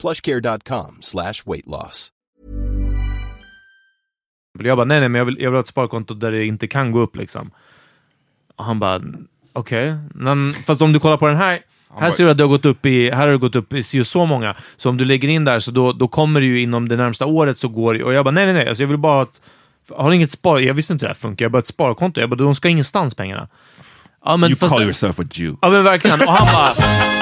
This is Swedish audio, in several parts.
plushcare.com slash weight loss. Jag bara, nej nej, men jag vill, jag vill ha ett sparkonto där det inte kan gå upp liksom. Och han bara, okej. Okay. Fast om du kollar på den här, här ser du att det har gått upp i, här har det gått upp i just så många. Så om du lägger in där, så då, då kommer det ju inom det närmsta året så går Och jag bara, nej nej nej, alltså jag vill bara att, har inget spar, jag visste inte hur det här funkar, jag bara ett sparkonto. Jag bara, de ska ingenstans pengarna. Ja, men you fast, call yourself a Jew. Ja men verkligen. Och han han bara,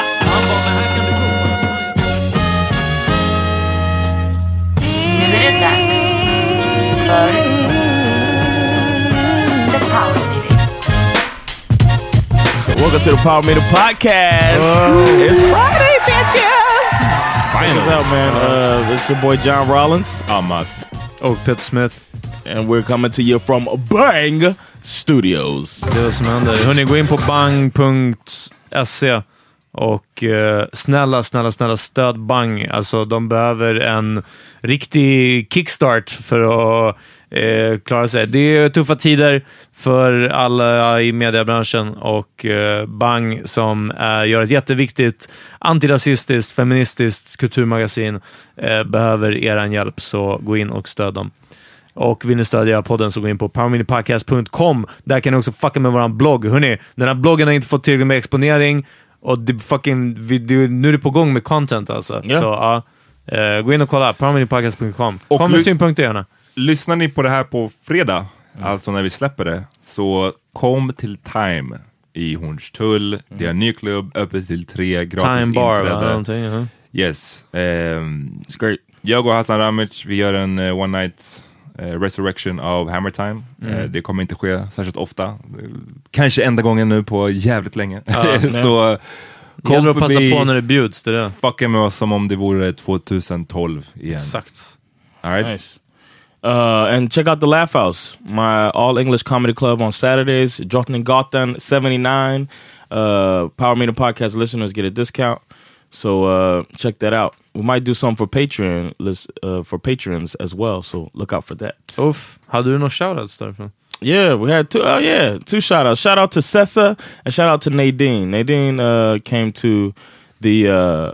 Welcome to the Power Meter Podcast. it's Friday, bitches. Check us out, man. Uh, it's your boy John Rollins. I'm uh, Oh, Pitt Smith. And we're coming to you from Bang Studios. Det är vad som händer. Hörni, gå in på bang.se och eh, snälla, snälla, snälla stöd Bang. Alltså, de behöver en riktig kickstart för att eh, klara sig. Det är tuffa tider för alla i mediebranschen och eh, Bang som eh, gör ett jätteviktigt antirasistiskt, feministiskt kulturmagasin eh, behöver er hjälp, så gå in och stöd dem. Och vill ni stödja podden så gå in på powerminipodcast.com. Där kan ni också fucka med vår blogg. Hörrni, den här bloggen har inte fått tillräckligt med exponering och det fucking, vi, det, nu är det på gång med content alltså. Ja. Så ja, uh, gå in och kolla. powerminipodcast.com. Kom med synpunkter gärna. Lyssnar ni på det här på fredag, alltså när vi släpper det, så kom till Time i Hornstull. Det är en ny klubb, öppet till tre, gratis Time bar, va? inträde. Ja. Yes. Um, jag och Hassan Ramic, vi gör en uh, one night uh, resurrection av Hammer Time. Mm. Uh, det kommer inte ske särskilt ofta. Kanske enda gången nu på jävligt länge. Ja, så Det gäller att passa på när det bjuds. Det där. Fucka med oss som om det vore 2012 igen. Exakt. All right? Nice. Uh, and check out the Laugh House, my all English comedy club on Saturdays. Drottninggatan 79. Uh, Power Meter Podcast listeners get a discount. So uh, check that out. We might do some for Patreon lis- uh, for patrons as well. So look out for that. Uff, hade du några shoutouts därifrån? Yeah, we had two. Oh yeah, two shout outs. Shout out to Sessa and shout out to Nadine. Nadine uh, came to the uh,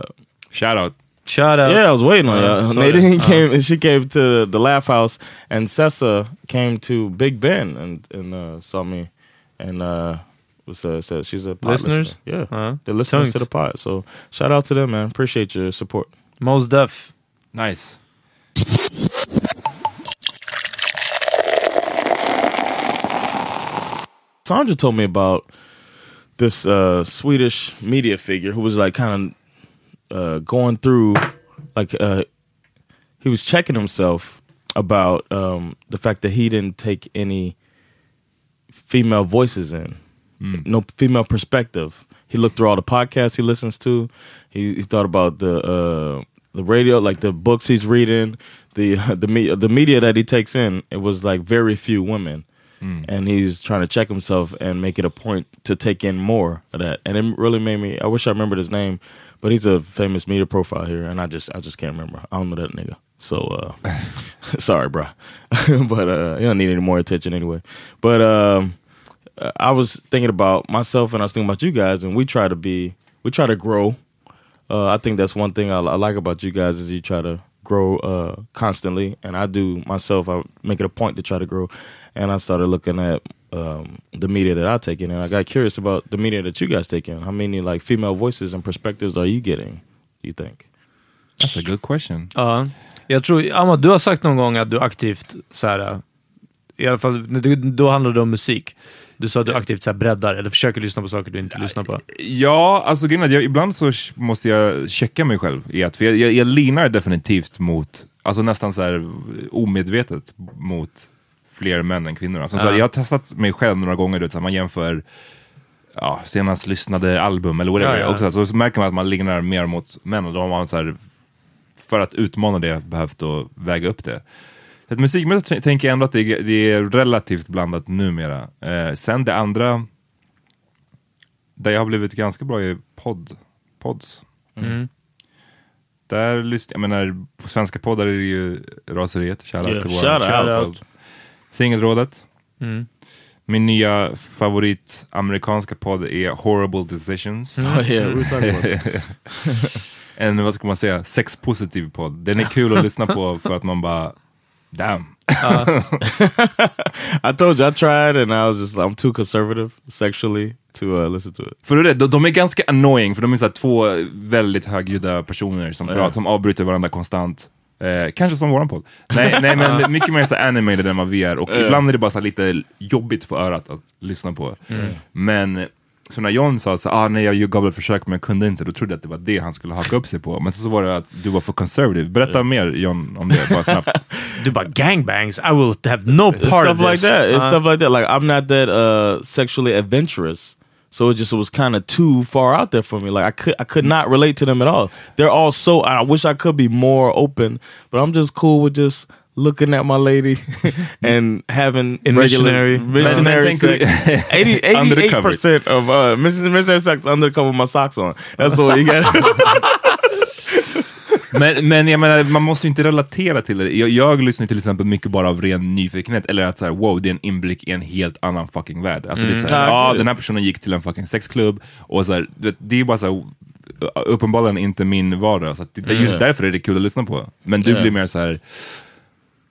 shout out. Shout out. Yeah, I was waiting on Uh, you. sorry. Nadine Uh. came. She came to the Laugh House, and Sessa came to Big Ben and and uh, saw me, and uh, was uh, said she's a pod Listeners? listener. Yeah, Uh, they're listeners to the pod. So shout out to them, man. Appreciate your support. Most def. Nice. Sandra told me about this uh, Swedish media figure who was like kind of uh, going through, like uh, he was checking himself about um, the fact that he didn't take any female voices in, no female perspective. He looked through all the podcasts he listens to. He, he thought about the uh, the radio, like the books he's reading, the the me- the media that he takes in. It was like very few women and he's trying to check himself and make it a point to take in more of that. And it really made me. I wish I remembered his name, but he's a famous media profile here, and I just I just can't remember. I don't know that nigga. So uh, sorry, bro, but uh, you don't need any more attention anyway. But um, I was thinking about myself, and I was thinking about you guys, and we try to be, we try to grow. Uh, I think that's one thing I, I like about you guys is you try to grow uh, constantly, and I do myself. I make it a point to try to grow, and I started looking at um, the media that I take in, and I got curious about the media that you guys take in. How many like female voices and perspectives are you getting? You think? That's a good question. Ja. Jag tror, Amma, du har sagt någon gång att du aktivt, så här, i alla fall, då- då handlar det om musik. Du sa att du aktivt så här, breddar, eller försöker lyssna på saker du inte lyssnar på. Ja, alltså grejen är jag, ibland så måste jag checka mig själv i att, för jag, jag, jag linar definitivt mot, alltså nästan så här omedvetet mot fler män än kvinnor. Alltså, så här, Ja. jag har testat mig själv några gånger, du vet, så här, man jämför ja, senast lyssnade album eller whatever, Ja, ja. Och så, här, så, så märker man att man linar mer mot män och då har man så här, för att utmana det behövt att väga upp det. Så att musikmässigt tänker jag ändå att det är, det är relativt blandat numera. Eh, sen det andra, där jag har blivit ganska bra i podd, pods. Mm. Där lyssnar jag, menar, på svenska poddar är det ju Raseriet, shoutout Yeah, till våran out. shoutout. Singelrådet. Mm. Min nya favorit amerikanska podd är Horrible Decisions. Oh yeah. En, vad ska man säga, sexpositiv podd. Den är kul att lyssna på för att man bara, damn. I told you I tried, and I was just I'm too conservative sexually to uh, listen to it. För det, de, de är ganska annoying, för de är så två väldigt högljudda personer som, Ja. som avbryter varandra konstant. Eh, kanske som våran podd. Nej, nej men mycket mer så animated än vad vi är, och ibland är det bara lite jobbigt för örat att lyssna på. Men så när John sa så ah, nej jag gav ett försök men jag kunde inte, då trodde jag att det var det han skulle haka upp sig på. Men så, så var det att du var för conservative. Berätta mer John om det, bara snabbt. Du bara gangbangs, I will have no part stuff of like this. that. It's Ja. stuff like that. Like I'm not that uh, sexually adventurous, so it just was kind of too far out there for me. Like I could I could not relate to them at all. They're all so. I wish I could be more open, but I'm just cool with just looking at my lady and having In regular missionary. missionary sex. tänk- 80, Under the 88 cover. percent of uh, miss- missionary sex under the cover with my socks on. That's the way you got. Men, men jag menar, man måste ju inte relatera till det. Jag, jag lyssnar till exempel mycket bara av ren nyfikenhet, eller att så här, wow, det är en inblick i en helt annan fucking värld. Alltså det är så här, Ja, ja, gud. den här personen gick till en fucking sexklubb, och så här, det, det är bara så här, uppenbarligen inte min vardag, så det, just därför är det kul att lyssna på. Men du Ja. blir mer så här,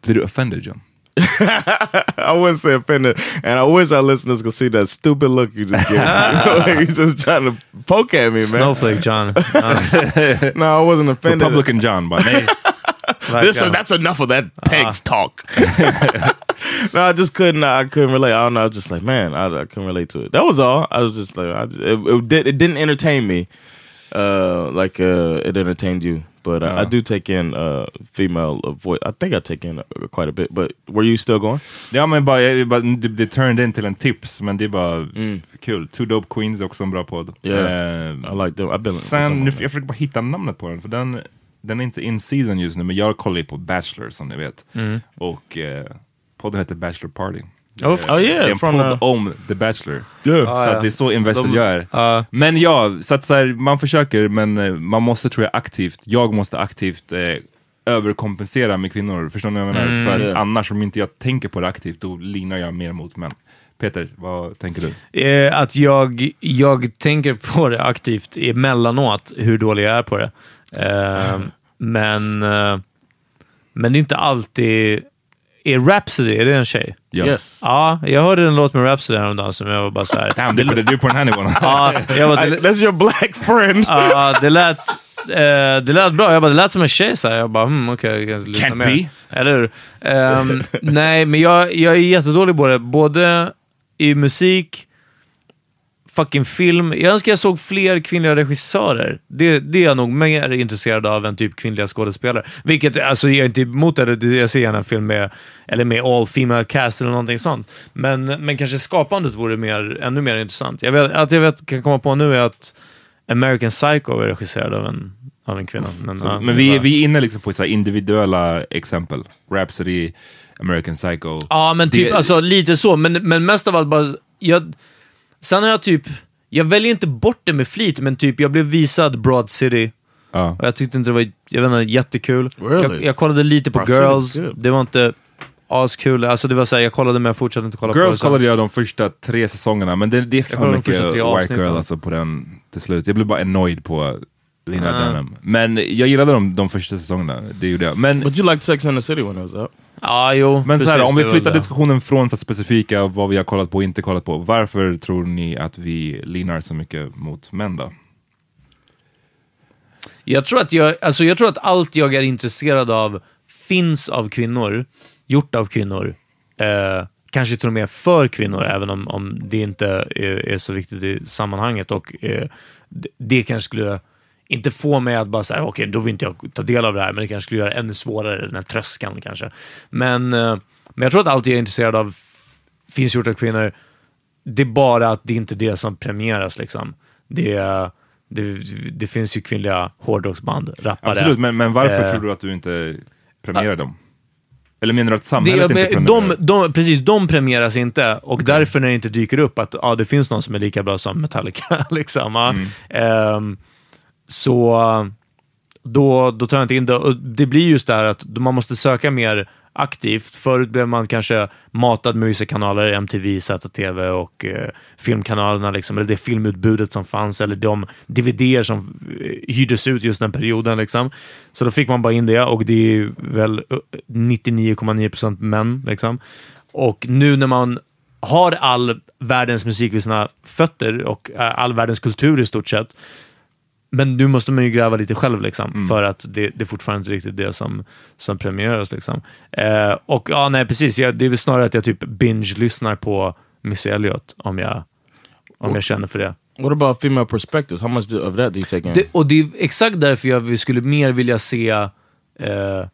blir du offended John? I wouldn't say offended, and I wish our listeners could see that stupid look you just gave me. You're just trying to poke at me, man. Snowflake John. Ja, No, I wasn't offended. Republican John bara, nej. This verkligen. that's enough of that pigs talk. no, I just couldn't. I couldn't relate. I don't know. I was just like, man, I, I couldn't relate to it. That was all. I was just like, I, it, it, did, it didn't entertain me uh, like uh, it entertained you. But uh, I do take in uh, female uh, voice. I think I take in uh, quite a bit. But were you still going? Ja men bara, jag, bara det, det turned in till en tips, men det är bara kul. Two Dope Queens är också en bra podd. Yeah. Eh, I like them. I've been. Sen, nu, jag försöker bara hitta namnet på den, för den, den är inte in season just nu, men jag kollar ju på Bachelor som ni vet. Och eh, podden heter Bachelor Party. Oh, oh, yeah, det är en podd uh, om The Bachelor. Yeah. så ja. att det är så invested De- jag är. Ja. Men ja, så att så här, man försöker, men eh, man måste tror jag aktivt, jag måste aktivt eh, överkompensera med kvinnor. Förstår ni vad jag menar? För att Yeah. annars om inte jag tänker på det aktivt, då linar jag mer mot män. Peter, vad tänker du? Eh, att jag, jag tänker på det aktivt emellanåt, hur dålig jag är på det. Eh, men, eh, men det är inte alltid... Är Rhapsody, är det en tjej? Ja. Yes. Ja, jag hörde en låt med Rhapsody häromdagen som jag var bara såhär... Damn, det är du på den här nivån. Ja, jag bara, I, det, that's your black friend. ja, det lät... eh, det lät bra. Jag bara, det lät som en tjej så här. Jag bara, hmm, okej. jag kanske lyssnar mer. be. Eller hur? Ehm, nej, men jag, jag är jättedålig på det. Både i musik, fucking film. Jag önskar jag såg fler kvinnliga regissörer. Det, det är jag nog mer intresserad av än typ kvinnliga skådespelare. Vilket, alltså jag är inte emot det. Jag ser gärna en film med, eller med all female cast eller någonting sånt. Men, men kanske skapandet vore mer, ännu mer intressant. Jag vet, att jag vet, kan komma på nu är att American Psycho är regisserad av en, av en kvinna. Men, Så, ja, men vi, vi är inne liksom på så individuella exempel. Rhapsody, American Psycho. Ja, men typ Det- alltså lite så. Men, men mest av allt bara... Jag, sen har jag typ... Jag väljer inte bort det med flit, men typ jag blev visad Broad City. Ja. Och jag tyckte inte det var jag vet inte, jättekul. Really? Jag, jag kollade lite på Brasilia's Girls, det var inte askul. Alltså det var så här, jag kollade men jag fortsatte inte kolla på det. Girls kollade jag de första tre säsongerna, men det, det är för kollade de mycket första tre White avsnitten. Girl alltså på den till slut. Jag blev bara annoyed på Lina Ah. Dunham. Men jag gillade de, de första säsongerna, det gjorde jag. Men, But you liked Sex and the City when it was out. Ja, jo. men så här, precis, om vi flyttar diskussionen från så specifika vad vi har kollat på och inte kollat på. Varför tror ni att vi linar så mycket mot män då? Jag tror, att jag, alltså jag tror att allt jag är intresserad av finns av kvinnor, gjort av kvinnor. Eh, kanske till och med för kvinnor, även om, om det inte är, är så viktigt i sammanhanget. Och eh, det, det kanske skulle inte få mig att bara säga, okej, då vill inte jag ta del av det här, men det kanske skulle göra det ännu svårare, den här tröskeln kanske. Men, eh, men jag tror att allt jag är intresserad av finns gjort av kvinnor. Det är bara att det inte är det som premieras. Liksom. Det, det, det finns ju kvinnliga hårdrocksband, rappare. Absolut, men, men varför Eh, tror du att du inte premierar dem? Eller menar du att det, samhället inte men premierar? de, de, precis, de premieras inte och därför när det inte dyker upp att ja, det finns någon som är lika bra som Metallica. liksom. Mm. Ehm, så då, då tar jag inte in det. Och det blir just det här att man måste söka mer aktivt. Förut blev man kanske matad med vissa kanaler, MTV, ZTV och eh, filmkanalerna, liksom, eller det filmutbudet som fanns, eller de DVD som eh, hyrdes ut just den perioden. Liksom. Så då fick man bara in det och det är väl eh, 99,9% män. Liksom. Och nu när man har all världens musik vid sina fötter och eh, all världens kultur i stort sett, men nu måste man ju gräva lite själv liksom, för att det, det är fortfarande inte riktigt det som, som premieras. Liksom. Eh, och ja, nej precis, jag, det är väl snarare att jag typ binge-lyssnar på Missy Elliott om jag, om jag känner för det. What about female perspectives? How much of that do you take in? det. Och det är exakt därför jag skulle mer vilja se eh,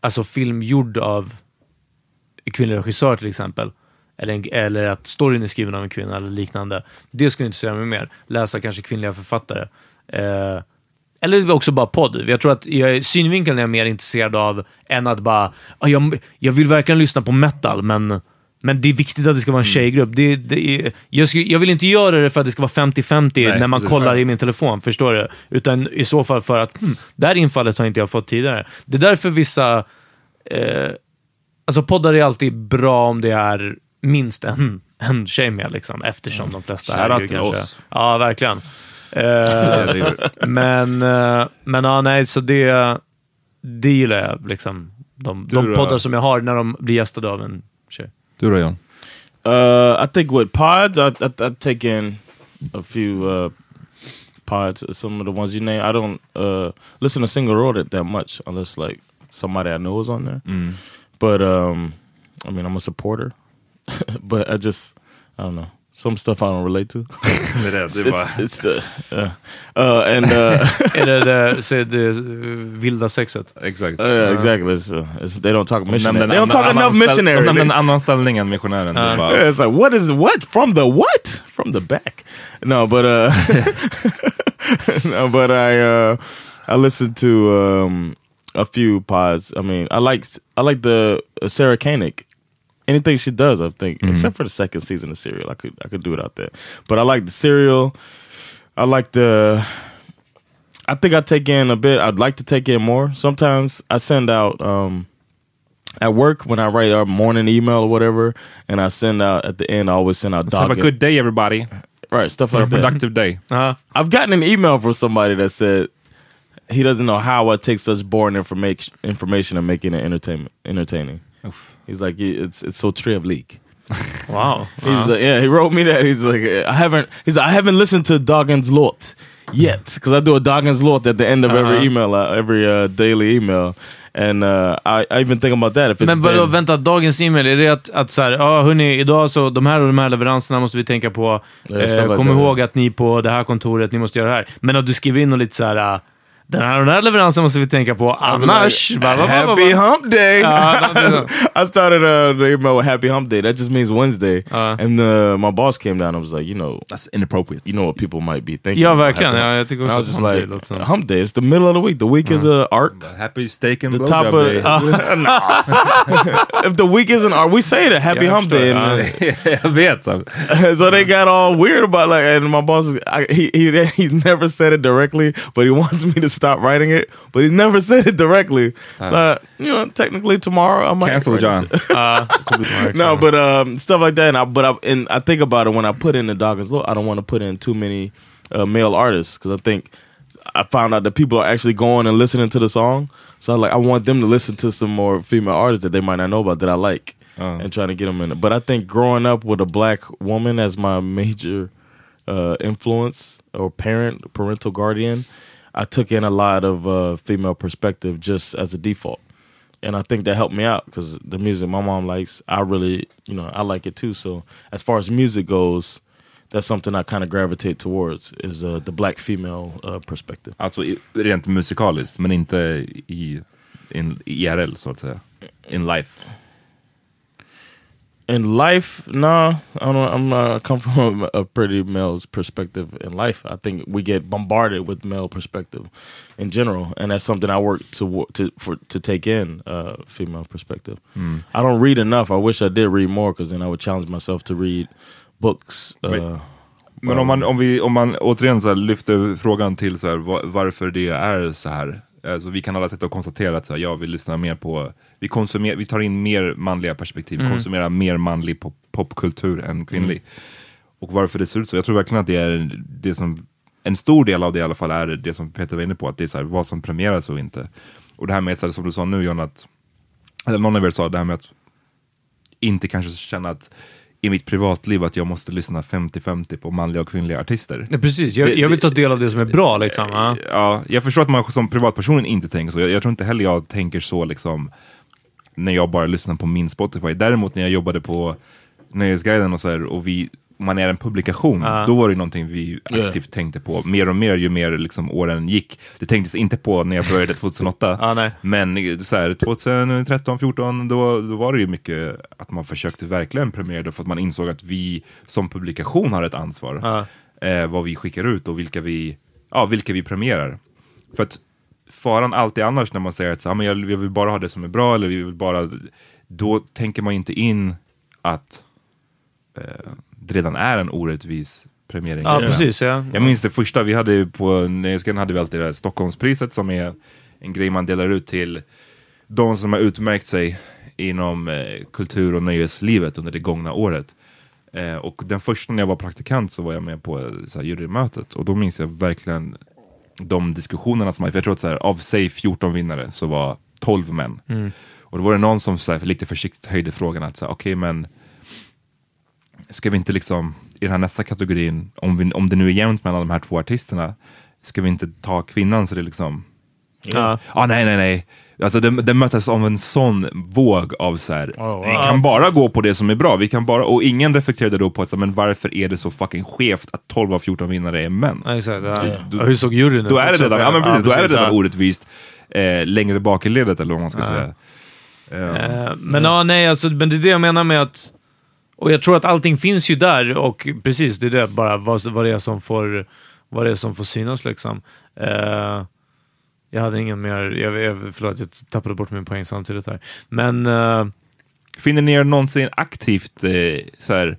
alltså film gjord av kvinnlig regissör till exempel. Eller, en, eller att storyn är skriven av en kvinna eller liknande. Det skulle intressera mig mer. Läsa kanske kvinnliga författare. Eh, eller också bara podd. Jag tror att jag, synvinkeln är jag mer intresserad av än att bara, "Ah, jag, jag vill verkligen lyssna på metal, men, men det är viktigt att det ska vara en tjejgrupp. Det, det är, jag, skulle, jag vill inte göra det för att det ska vara 50-50 Nej, när man precis. kollar i min telefon, förstår du? Utan i så fall för att, hmm, det här infallet har inte jag fått tidigare. Det är därför vissa, eh, alltså poddar är alltid bra om det är minst en, en tjej med, liksom, eftersom de flesta är Shoutout ju kanske... oss. Ja, verkligen. Eh, men, eh, men ja, nej, så det, det gillar jag. Liksom. De, de poddar som jag har när de blir gästade av en tjej. Du då John? Uh, I think with pods, I, I, I take in a few uh, pods. Some of the ones you name, I don't uh, listen to single rodent that much unless like somebody I know is on there. But um, I mean, I'm a supporter, but I just I don't know some stuff I don't relate to. Det är det, it's, it's, it's the uh, uh, and uh, Är det det, så det eh, vilda sexet? Exakt. uh, yeah, exactly. It's, uh, it's, they don't talk missionary. They don't talk enough missionary. De nämnde en They- annan ställning än missionären. Det bara- Yeah, it's like what is what from the what from the back? No, but uh, no, but I uh, I listened to um, a few pods. I mean, I like I like the uh, Sarah Koenig. Anything she does, I think, except for the second season of Serial, I could I could do it out there. But I like the Serial. I like the. I think I take in a bit. I'd like to take in more. Sometimes I send out. um at work when I write our morning email or whatever, and I send out at the end. I always send out Let's have a good day everybody. right stuff Have a like that. productive day. Ja. I've gotten an email from somebody that said he doesn't know how I take such boring information information and making it entertainment entertaining. He's like it's it's so trevlig. Wow. He's like, yeah, he wrote me that. He's like, I haven't. He's like, I haven't listened to Doggin's Lot yet because I do a Doggin's Lot at the end of every Uh-huh. email, uh, every uh, daily email, and uh, I, I even think about that. If it's Men vadå, vänta, dagens e-mail, är det att, att så här, ja hörni, idag så, de här och de här leveranserna måste vi tänka på. Ja, Eh, kom ihåg att ni på det här kontoret, ni måste göra det här. Men att du skriver in och lite så här, äh, den här och den här leveransen måste vi tänka på, annars... Like, happy Hump Day. Ja, I started uh, the email with Happy Hump Day. That just means Wednesday. Uh. and uh, my boss came down and was like, you know, That's inappropriate. you know what people might be thinking. Ja, about verkligen. Happy Ja, jag tycker And I was just Hump like, låter som- Hump Day. It's the middle of the week. The week is a arc. Happy steak and The top of day. if the week isn't art, we say it Happy Yeah, Hump. Day. And, uh, jag vet. so they got all weird about like, and my boss, is- I, he he he never said it directly, but he wants me to stop writing it, but he's never said it directly. So I, you know, technically tomorrow I might Cancel write John. this shit. no, but um, stuff like that. And I, but I, and I think about it when I put in the Dawkins Law. I don't want to put in too many uh, male artists because I think I found out that people are actually going and listening to the song. So I like I want them to listen to some more female artists that they might not know about that I like, and trying to get them in. it. But I think growing up with a black woman as my major uh, influence or parent, parental guardian, I took in a lot of uh, female perspective just as a default. And I think that helped me out because the music my mom likes, I really, you know, I like it too. So as far as music goes, that's something I kind of gravitate towards is uh, the black female uh, perspective. Alltså rent musikaliskt, men inte i in, IRL så att säga. In life. In life, no, I don't. I'm not. I come from a, pretty male's perspective in life. I think we get bombarded with male perspective in general, and that's something I work to to for to take in uh, female perspective. I don't read enough. I wish I did read more because then I would challenge myself to read books. Uh, Men- Men om man, om vi, om man återigen så lyfter frågan till så här, va- varför det är så här. Alltså, vi kan alla sitta och konstatera att så här, ja, vi lyssnar mer på, vi, konsumer, vi tar in mer manliga perspektiv, Mm. konsumerar mer manlig pop, popkultur än kvinnlig. Och varför det ser ut så, jag tror verkligen att det är det som, en stor del av det i alla fall är det som Peter var inne på, att det är så här, vad som premieras och inte. Och det här med, så här, som du sa nu John, att, eller någon av er sa det här med att inte kanske känna att i mitt privatliv att jag måste lyssna 50-50 på manliga och kvinnliga artister. Ja, precis, jag, Det- jag vill ta del av det som är bra liksom. Ja. Ja, jag förstår att man som privatperson inte tänker så. Jag, jag tror inte heller jag tänker så liksom när jag bara lyssnar på min Spotify. Däremot när jag jobbade på Nöjesguiden och så här, och vi, man är en publikation, då var det någonting vi aktivt tänkte på. Mer och mer ju mer liksom åren gick. Det tänktes inte på när jag började 2008. Ja, nej. Men så här, 2013, 14 då, då var det ju mycket att man försökte verkligen premiera det för att man insåg att vi som publikation har ett ansvar. Ja. Eh, vad vi skickar ut och vilka vi, ja, vilka vi premierar. För att faran alltid annars när man säger att så, ja, men jag, jag vill bara ha det som är bra eller vi vill bara, då tänker man inte in att eh, det redan är en orättvis premiering. Ja, precis. Ja. Jag minns det första vi hade på Nöjesguiden hade vi alltid det här Stockholmspriset som är en grej man delar ut till de som har utmärkt sig inom eh, kultur och nöjeslivet under det gångna året. Eh, och den första när jag var praktikant så var jag med på eh, så här, jurymötet och då minns jag verkligen de diskussionerna som för jag tror att så här, av sig 14 vinnare så var 12 män. Och då var det någon som så här, lite försiktigt höjde frågan att så här, okej men ska vi inte liksom i den här nästa kategorin, om, vi, om det nu är jämnt mellan de här två artisterna, ska vi inte ta kvinnan så det liksom Ja. ah, nej, nej, nej. Alltså det, det möttes av en sån våg av så här. Oh, vi kan bara gå på det som är bra. Vi kan bara, och ingen reflekterade då på att, men varför är det så fucking skevt att 12 av 14 vinnare är män? Ja, exakt. Ja. du- hur såg juryn ut? Då är det redan, ja, men precis, då är det precis, redan ja. orättvist eh, längre bak i ledet eller vad man ska säga. Eh, Men ja, nej, alltså, men det är det jag menar med att... Och jag tror att allting finns ju där och precis, det är det bara vad, vad det är som får, vad det är som får synas liksom. Eh, jag hade ingen mer, jag, jag, förlåt jag tappade bort min poäng samtidigt här. Men eh, Finner ni er någonsin aktivt eh, så här,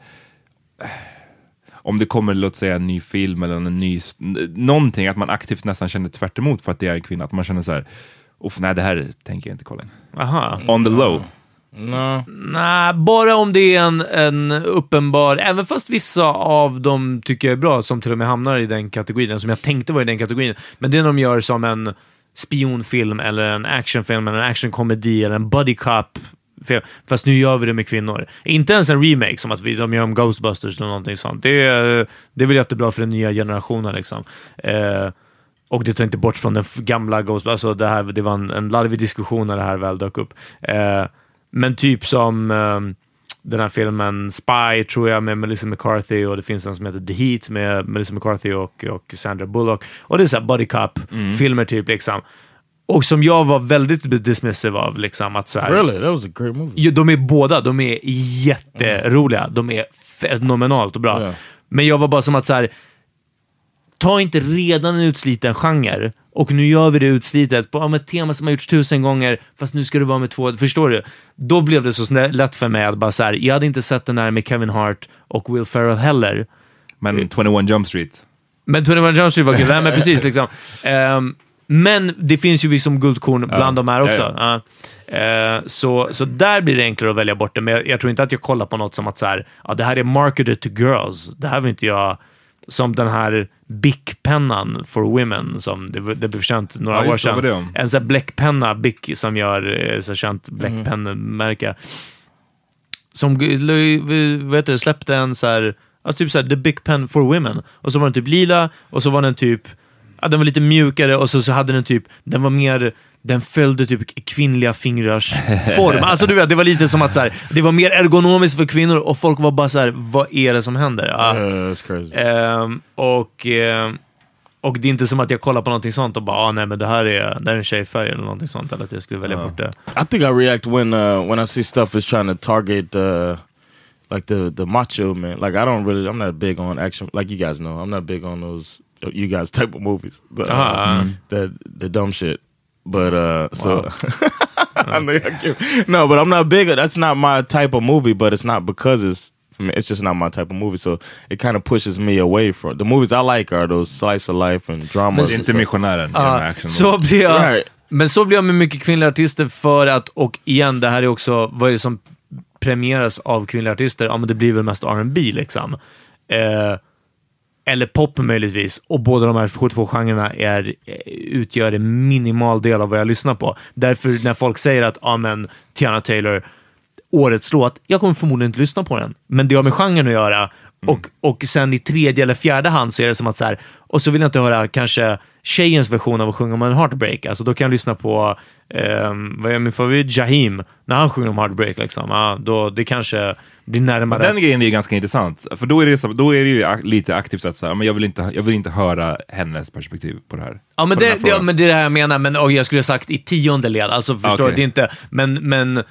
om det kommer låt säga en ny film eller en ny, någonting, att man aktivt nästan känner tvärt emot för att det är en kvinna, att man känner så här, Uff, nej det här tänker jag inte kolla in. aha. On the low no, Nej, bara om det är en, en uppenbar... Även fast vissa av dem tycker jag är bra, som till och med hamnar i den kategorin, som jag tänkte var i den kategorin. Men det är när de gör som en spionfilm, eller en actionfilm, eller en actionkomedi, eller en buddy cop. film. Fast nu gör vi det med kvinnor. Inte ens en remake, som att vi, de gör om Ghostbusters eller någonting sånt. Det är, det är väl jättebra för den nya generationen. Liksom. Eh, och det tar inte bort från den gamla Ghostbusters. Alltså det, här, det var en, en larvig diskussion när det här väl dök upp. Eh, men typ som ehm, den här filmen Spy, tror jag, med Melissa McCarthy och det finns en som heter The Heat med Melissa McCarthy och, och Sandra Bullock. Och det är såhär buddy cop-filmer typ liksom. Och som jag var väldigt dismissive av, liksom att så här, really, that was a great movie. Ja, de är båda, de är jätteroliga. De är fenomenalt bra. Ja. Men jag var bara som att så här, ta inte redan en utsliten genre och nu gör vi det utslitet på ja, ett tema som har gjorts tusen gånger, fast nu ska det vara med två. Förstår du? Då blev det så lätt för mig att bara så här, jag hade inte sett den här med Kevin Hart och Will Ferrell heller. Men 21 Jump Street. Men 21 Jump Street var kul. Nej, men precis liksom. Ehm, Men det finns ju liksom guldkorn bland de här Ja, också. Ja. Eh, så, så där blir det enklare att välja bort det, men jag, jag tror inte att jag kollar på något som att så här, ja, det här är marketed to girls. Det här vill inte jag... Som den här Bic-pennan for women som det, det blev känt några Ja, år sedan. det? En sån här bläckpenna, Bic, som gör eh, så känt bläckpennemärke. Som vad heter det, släppte en så här, alltså typ så här, The Big Pen for Women. Och så var den typ lila och så var den typ, ja, den var lite mjukare och så, så hade den typ, den var mer, den följde typ kvinnliga fingrars form. Alltså du vet, det var lite som att så här, det var mer ergonomiskt för kvinnor och folk var bara så här, vad är det som händer? Ja. Yeah. Ehm, och, ehm, och det är inte som att jag kollar på någonting sånt och bara, ah, nej men det här är, det här är en tjejfärg eller någonting sånt, eller att jag skulle välja bort det. I think I react when uh, when I see stuff is trying to target uh, like the the macho man. Like I don't really, I'm not big on action. Like you guys know, I'm not big on those you guys type of movies. The, uh, Ah. the the dumb shit. But uh, so I know I give- no, but I'm not big. That's not my type of movie. But it's not because it's. I mean, it's just not my type of movie, so it kind of pushes me away from the movies I like. Are those slice of life and dramas? Det är and inte missionären action så blir jag, Right. Men så blir jag med mycket kvinnliga artister för att, och igen, det här är också, vad är det som premieras av kvinnliga artister? Ja, men det blir väl mest R&B liksom. Eh, eller pop möjligtvis. Och båda de här 72-genrerna är, eh, utgör en minimal del av vad jag lyssnar på. Därför när folk säger att ja, men, Tiana Taylor, årets låt, jag kommer förmodligen inte lyssna på den. Men det har med genren att göra. Och, och sen i tredje eller fjärde hand så är det som att så här, och så vill jag inte höra kanske tjejens version av att sjunga om en heartbreak. Alltså då kan jag lyssna på, ehm, vad är min favorit, Jahim, när han sjunger om heartbreak. Liksom. Ja, då, det kanske blir närmare. Den grejen är ganska intressant, för då är det, så, då är det ju lite aktivt att säga, men jag vill, inte, jag vill inte höra hennes perspektiv på det här. Ja, men det, här det, ja, men det är det här jag menar, men och jag skulle ha sagt i tionde led. Alltså, förstår Okej. du? Det inte, men, men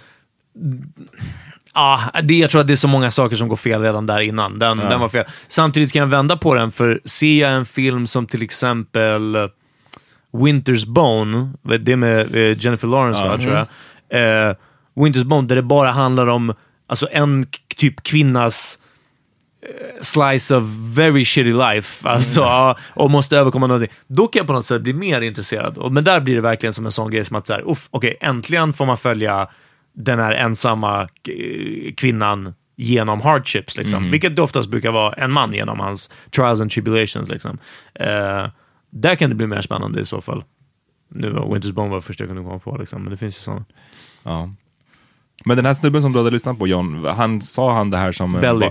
Ja, det, jag tror att det är så många saker som går fel redan där innan. Den, den var fel. Samtidigt kan jag vända på den, för ser jag en film som till exempel eh, Winter's Bone, det är med eh, Jennifer Lawrence, va, tror jag. Eh, Winter's Bone, där det bara handlar om alltså en typ kvinnas eh, slice of very shitty life, alltså, ja, och måste överkomma någonting. Då kan jag på något sätt bli mer intresserad. Men där blir det verkligen som en sån grej som att, så här, uff, okej, äntligen får man följa den här ensamma eh, kvinnan genom hardships, liksom. vilket det oftast brukar vara en man genom hans trials and tribulations. Liksom. Eh, där kan det bli mer spännande i så fall. Nu var Winter's Bone var första jag kunde komma på, liksom, men det finns ju sådana. Ja. Men den här snubben som du hade lyssnat på John, han sa han det här som... en- Belly.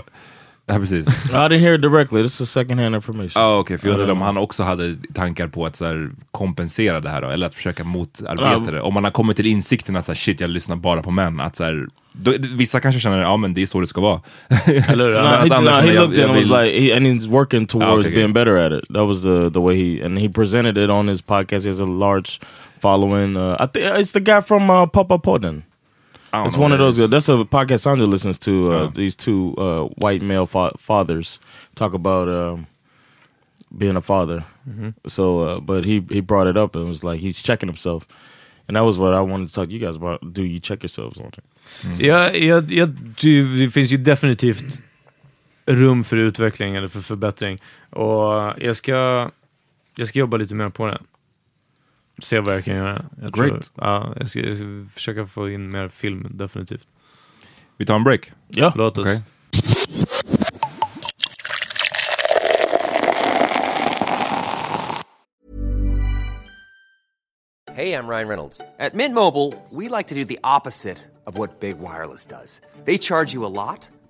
Ja, precis. I didn't hear it directly. This is second hand information. Ja okej, för jag undrade om han också hade tankar på att så här, kompensera det här då, eller att försöka motarbeta det. Om man har kommit till insikten att så här, shit, jag lyssnar bara på män. Att, så här, då, vissa kanske känner, ja men det är så det ska vara. Eller hur? Medan he, känner, he looked jag and was like, he, and he's working towards okay, being good. better at it. That was the the way he and he presented it on his podcast. He has a large following. Uh, I think it's the guy from uh, Papa Podden. It's one of those. That's a podcast Sandra listens to. Uh, Oh. These two uh, white male fa- fathers talk about um, being a father. So, uh, but he he brought it up and was like he's checking himself, and that was what I wanted to talk to you guys about. Do you check yourselves on it? Jag, jag, jag, ty- det finns ju definitivt rum för utveckling eller för förbättring. Och jag ska, jag ska jobba lite mer på det. Se vad jag kan göra. Jag tror- Great. ja, jag, ska, jag ska försöka få in mer film, definitivt. Vi tar en break. Yeah. Låt oss. Okej. Hey, I'm Ryan Reynolds. At Mint Mobile, we like to do the opposite of what Big Wireless does. They charge you a lot,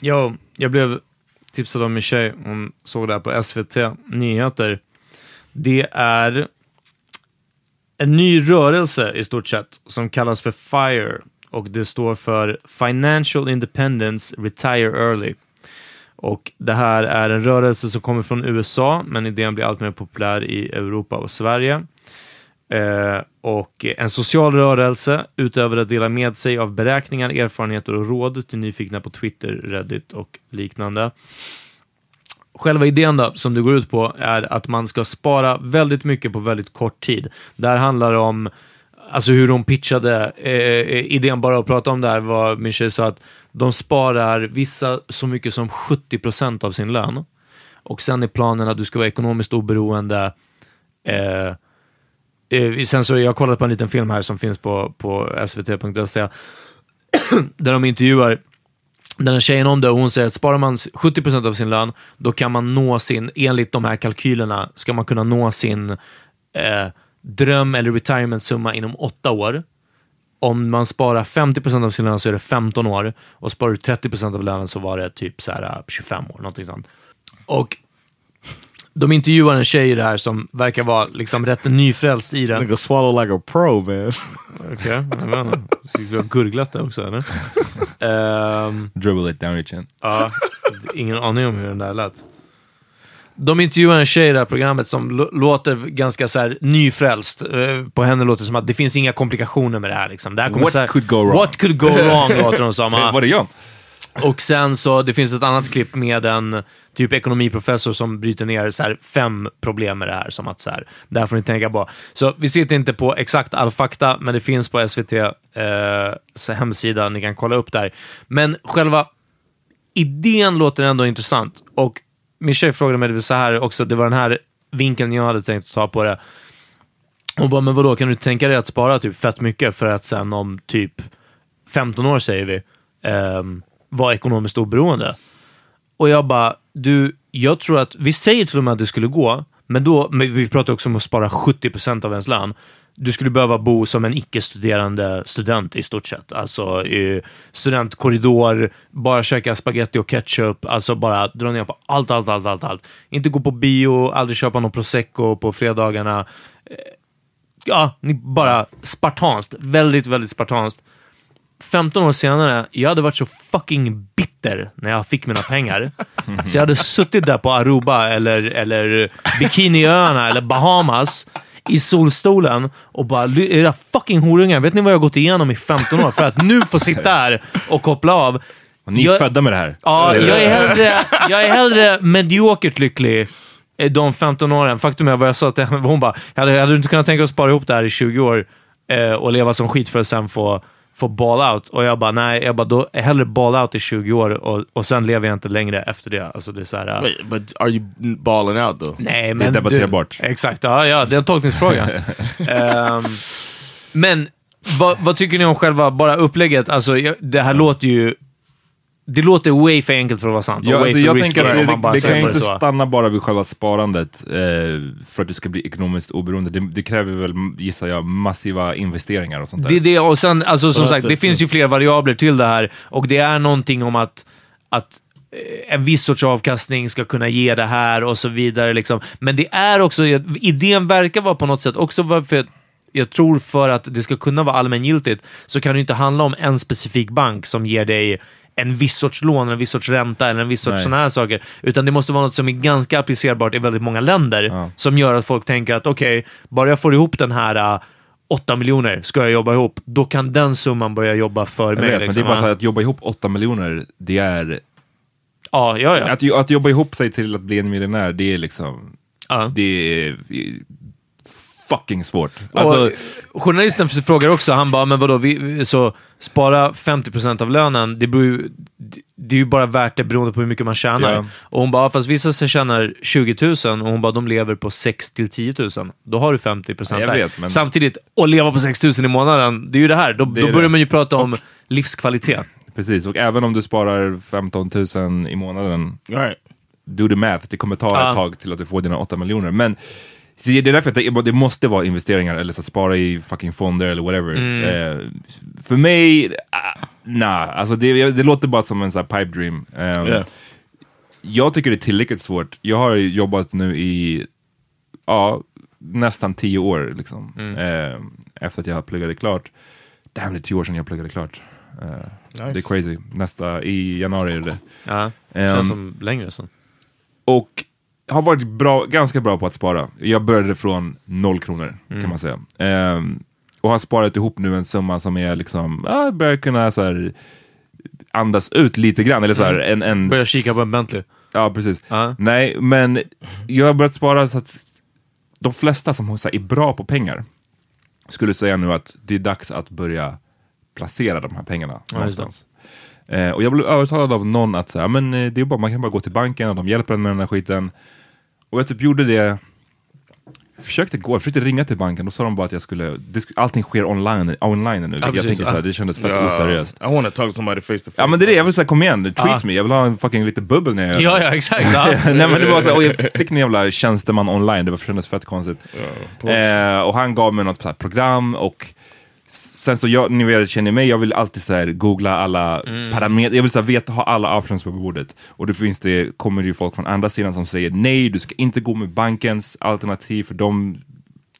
Jo, jag blev tipsad av min tjej. Hon såg det här på SVT Nyheter. Det är en ny rörelse i stort sett som kallas för FIRE och det står för Financial Independence Retire Early. Och det här är en rörelse som kommer från USA, men idén blir allt mer populär i Europa och Sverige. Eh, och en social rörelse utöver att dela med sig av beräkningar, erfarenheter och råd till nyfikna på Twitter, Reddit och liknande. Själva idén då, som det går ut på är att man ska spara väldigt mycket på väldigt kort tid. Det här handlar om alltså hur de pitchade eh, eh idén bara att prata om det här var min tjej sa att de sparar vissa så mycket som 70 procent av sin lön. Och sen är planen att du ska vara ekonomiskt oberoende. Eh, Eh, sen så, jag har kollat på en liten film här som finns på, på svt.se där de intervjuar den här tjejen om det och hon säger att sparar man 70% av sin lön, då kan man nå sin, enligt de här kalkylerna, ska man kunna nå sin eh, dröm eller retirement-summa inom åtta år. Om man sparar 50% av sin lön så är det 15 år och sparar du 30% av lönen så var det typ så här eh, 25 år, någonting sånt. Och de intervjuar en tjej här som verkar vara liksom rätt nyfrälst i det. Nigga swallow like a pro man. Okej, jag vet inte. Så Du har gurglat det också eller? Ehm, Dribble it down your chin. Ja, ingen aning om hur den där lät. De intervjuar en tjej i det här programmet som lå- låter ganska så här nyfrälst. Eh, på henne låter det som att det finns inga komplikationer med det här. Liksom. Det här kommer What så här, could go wrong? What could go wrong låter de som. Var det jag? Och sen så, det finns ett annat klipp med en typ ekonomiprofessor som bryter ner så här fem problem med det här. Som att så här, det här får ni tänka på. Så vi sitter inte på exakt all fakta, men det finns på SVT eh, hemsida, ni kan kolla upp där. Men själva idén låter ändå intressant. Och min tjej frågade mig så här också, det var den här vinkeln jag hade tänkt ta på det. Hon bara, men vadå, kan du tänka dig att spara typ fett mycket för att sen om typ 15 år, säger vi, ehm, vara ekonomiskt oberoende? Och jag bara, du, jag tror att, vi säger till och med att det skulle gå, men då, men vi pratar också om att spara 70% av ens lön. Du skulle behöva bo som en icke-studerande student i stort sett. Alltså i studentkorridor, bara käka spaghetti och ketchup, alltså bara dra ner på allt, allt, allt, allt, allt. Inte gå på bio, aldrig köpa någon prosecco på fredagarna. Eh, ja, ni bara spartanskt. Väldigt, väldigt spartanskt. 15 år senare, jag hade varit så fucking bitter när jag fick mina pengar. Så jag hade suttit där på Aruba eller, eller Bikiniöarna eller Bahamas i solstolen och bara, "Ly- era fucking horungar, vet ni vad jag har gått igenom i 15 år för att nu få sitta här och koppla av? Ni är Jag- födda med det här. Ja, jag är hellre, jag är hellre mediokert lycklig eh, de 15 åren. Faktum är vad jag sa till henne, hon bara, hade, hade du inte kunnat tänka dig att spara ihop det här i 20 år eh, och leva som skit för att sen få, få ball out? Och jag bara, nej, jag bara, då är hellre ball out i 20 år och, och sen lever jag inte längre efter det. Alltså det är så här, eh, Wait, but are you balling out though? Nej, Det men är debatterbart. Exakt, ja, ja, det är en tolkningsfråga. Ehm, men vad, vad tycker ni om själva bara upplägget? Alltså, jag, det här låter ju... Det låter way för enkelt för att vara sant. Ja, alltså jag tänker att det, man bara det kan inte så. stanna bara vid själva sparandet eh, för att du ska bli ekonomiskt oberoende. Det, det kräver väl, gissar jag, massiva investeringar och sånt där. Det det, och sen, alltså, som det sagt, det finns ju fler variabler till det här och det är någonting om att, att eh, en viss sorts avkastning ska kunna ge det här och så vidare. Liksom. Men det är också, idén verkar vara på något sätt också varför jag tror för att det ska kunna vara allmängiltigt så kan det inte handla om en specifik bank som ger dig en viss sorts lån, en viss sorts ränta eller en viss sorts sådana här saker. Utan det måste vara något som är ganska applicerbart i väldigt många länder. Som gör att folk tänker att okej, bara jag får ihop den här uh, 8 miljoner ska jag jobba ihop, då kan den summan börja jobba för Jag mig. vet, men det liksom. är bara så här Ja. att jobba ihop 8 miljoner, det är... ja, ja, ja. Att, att jobba ihop sig till att bli en miljonär, det är liksom... Ja. Det är fucking svårt. Alltså, och journalisten frågar också, han bara, men vadå, vi, så spara 50% av lönen, det, beror ju, det- är ju bara värt det beroende på hur mycket man tjänar. Ja. Och hon bara, fast vissa som tjänar 20 000 och hon bara, de lever på 6 till 10 000. Då har du 50% Ja, där. vet, men- Samtidigt, att leva på 6 000 i månaden, det är ju det här. Då, Det då börjar det. man ju prata om livskvalitet. precis, och även om du sparar 15 000 i månaden, Right. do the math, det kommer ta ett tag till att du får dina 8 miljoner. Men så det är därför att det, det måste vara investeringar eller så att spara i fucking fonder eller whatever. Mm. Eh, för mig, ah, nah, alltså det, det låter bara som en sån här pipe dream. Um, Yeah. Jag tycker det är tillräckligt svårt. Jag har jobbat nu i ja, nästan tio år liksom. Mm. Eh, efter att jag pluggade klart. Damn, det är tio år sedan jag pluggade klart. Eh, Nice. Det är crazy. Nästa, i januari är det. Ja, Ehm, känns som längre sen. Och har varit bra, ganska bra på att spara. Jag började från noll kronor kan man säga. Ehm, och har sparat ihop nu en summa som är liksom, ja, börjar kunna så här, andas ut lite grann. Eller så här, en, en, Börja kika på en Bentley. Ja, precis. Ja. Nej, men jag har börjat spara så att de flesta som så här, är bra på pengar skulle säga nu att det är dags att börja placera de här pengarna det. någonstans. Eh, och jag blev övertalad av någon att säga, men eh, det är bara, man kan bara gå till banken och de hjälper en med den här skiten. Och jag typ gjorde det, försökte gå, försökte ringa till banken, då sa de bara att jag skulle, det, allting sker online, online nu. jag precis. tänkte så här, det kändes fett oseriöst. I want to talk to somebody face to face. Ja men det är det, jag vill säga kom igen, treat me, jag vill ha en fucking lite bubbel när jag Ja, ja, exakt. Ja. Nej men det var så, här, och jag fick en jävla tjänsteman online, det var kändes fett konstigt. eh, och han gav mig något här program och sen så jag, ni vet, känner mig, jag vill alltid så här, googla alla parametrar, jag vill så här, veta, ha alla options på bordet. Och då finns det, kommer det ju folk från andra sidan som säger nej, du ska inte gå med bankens alternativ för de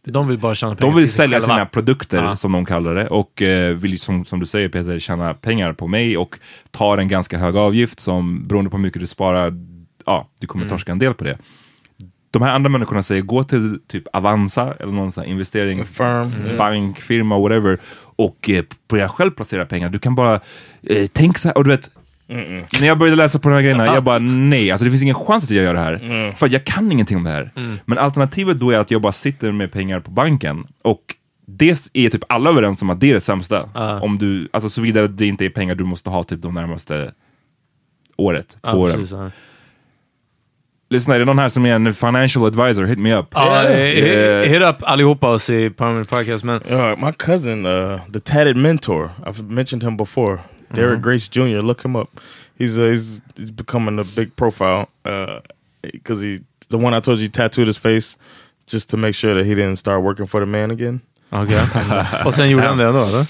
De vill bara tjäna pengar de vill sälja sina produkter, Ja. som de kallar det, och eh, vill som, som du säger Peter, tjäna pengar på mig och tar en ganska hög avgift som beroende på hur mycket du sparar, ja, du kommer torska en del på det. De här andra människorna säger gå till typ Avanza eller någon sån här investerings Firm, bankfirma, whatever, och eh, börja själv placera pengar. Du kan bara, eh, tänk så här, och du vet, när jag började läsa på de här grejerna, jag bara nej, alltså det finns ingen chans att jag gör det här. För att jag kan ingenting om det här. Men alternativet då är att jag bara sitter med pengar på banken och det är typ alla överens om att det är det sämsta. Om du, alltså såvida det inte är pengar du måste ha typ de närmaste året, två Ja, åren. precis, ja. Lyssna, är det någon här som är en financial advisor? Hit me up. Ja, Eh, hit, hit up allihopa oss i Permanent Podcast. Men Uh, my cousin, uh, the tatted mentor, I've mentioned him before. Derek Grace Jr. Look him up. He's uh, he's he's becoming a big profile because he the one I told you tattooed his face just to make sure that he didn't start working for the man again. Okej. Och sen gjorde han det ändå, eller?